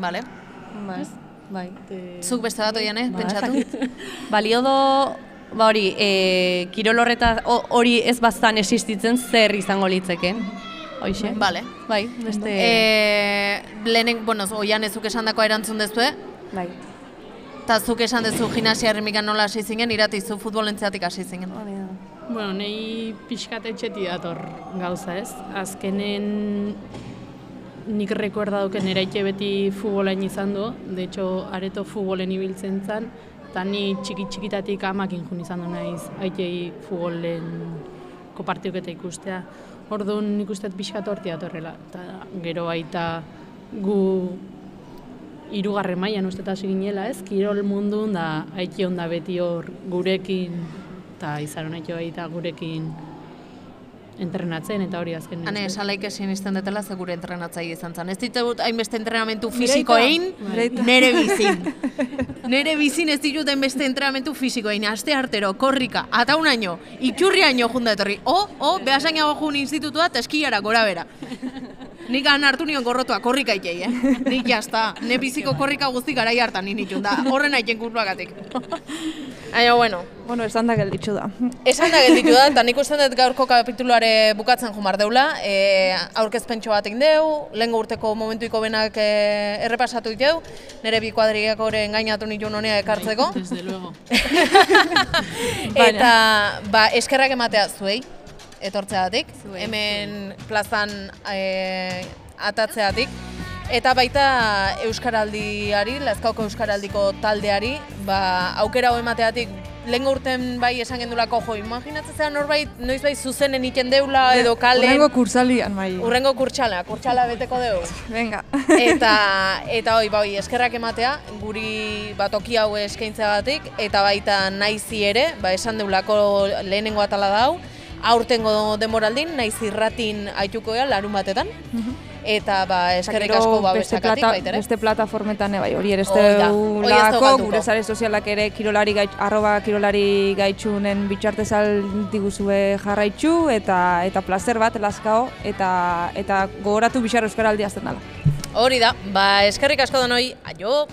Vale.
Bai, bai.
Zuk beste bat oian, eh,
Ba,
pentsatu?
ez. Balio do, ba hori, e, kirol horreta, ho- hori ez baztan existitzen zer izango litzeken. Hoixe?
Vale.
Bai, beste...
E, lehenen, bueno, oian ezuk esan dako erantzun dezue.
Bai.
Eta zuk esan dezu gimnasia herrimikan nola hasi zingen, irati zu futbolentzeatik hasi zingen.
Bueno, nahi pixkat etxeti dator gauza ez. Azkenen nik rekuerda duken eraike beti futbolen izan du, de hecho areto futbolen ibiltzen zen, eta ni txiki txikitatik amakin jun izan du naiz aitei futbolen kopartioketa ikustea. Orduan nik uste dut pixkat horti datorrela, eta gero baita gu hirugarren mailan uste hasi ginela, ez? Kirol mundun da aiki onda beti hor gurekin eta izaron aiki baita gurekin entrenatzen eta hori azken.
Hane, esalaik esin izten detela ze gure entrenatzaile izan zen. Ez ditut hainbeste entrenamentu fisikoein,
Mireita.
nere bizin. nere bizin ez ditut hainbeste entrenamentu fisikoein, aste artero, korrika, ata un año, iturriaino junda etorri. O, o, behasainago jun institutua eta eskiara gora bera. Nik han hartu nion gorrotua, korrika itei, eh? Nik jazta, ne biziko korrika guzti garai hartan ninitun da, horren aiten kurtuagatik. Baina, bueno.
Bueno, esan da gelditxu da.
Esan da gelditu da, eta nik uste dut gaurko kapituluare bukatzen jumar deula. E, aurkezpentxo bat deu, lehengo urteko momentuiko benak e, errepasatu diteu, nire bi kuadriakoren gainatu nituen honea ekartzeko.
Desde luego.
Eta, ba, eskerrak ematea zuei, etortzeatik, hemen plazan e, atatzeatik. Eta baita Euskaraldiari, Lazkaoko Euskaraldiko taldeari, ba, aukera hau emateatik lehengo urten bai esan gendulako, jo, imaginatzen zean norbait, noiz bai zuzenen iten deula edo kalen.
Urrengo kursalian, bai.
Urrengo kurtsala, kurtsala beteko deu.
Venga.
eta eta hoi, bai, eskerrak ematea, guri batoki hau eskaintzeagatik eta baita naizi ere, ba esan deulako lehenengo atala da hau, aurtengo demoraldin, naiz irratin aituko ea larun batetan. Eta ba eskerrik asko ba
beste, plata,
baita ere.
beste plataformetan ere bai, hori ere
daukatuko.
gure sare sozialak ere kirolari gaitx, arroba kirolari gaitxunen bitxartez diguzue jarraitzu eta eta placer bat lazkao eta eta gogoratu bixar euskaraldi azten dela.
Hori da, ba eskerrik asko denoi, aio!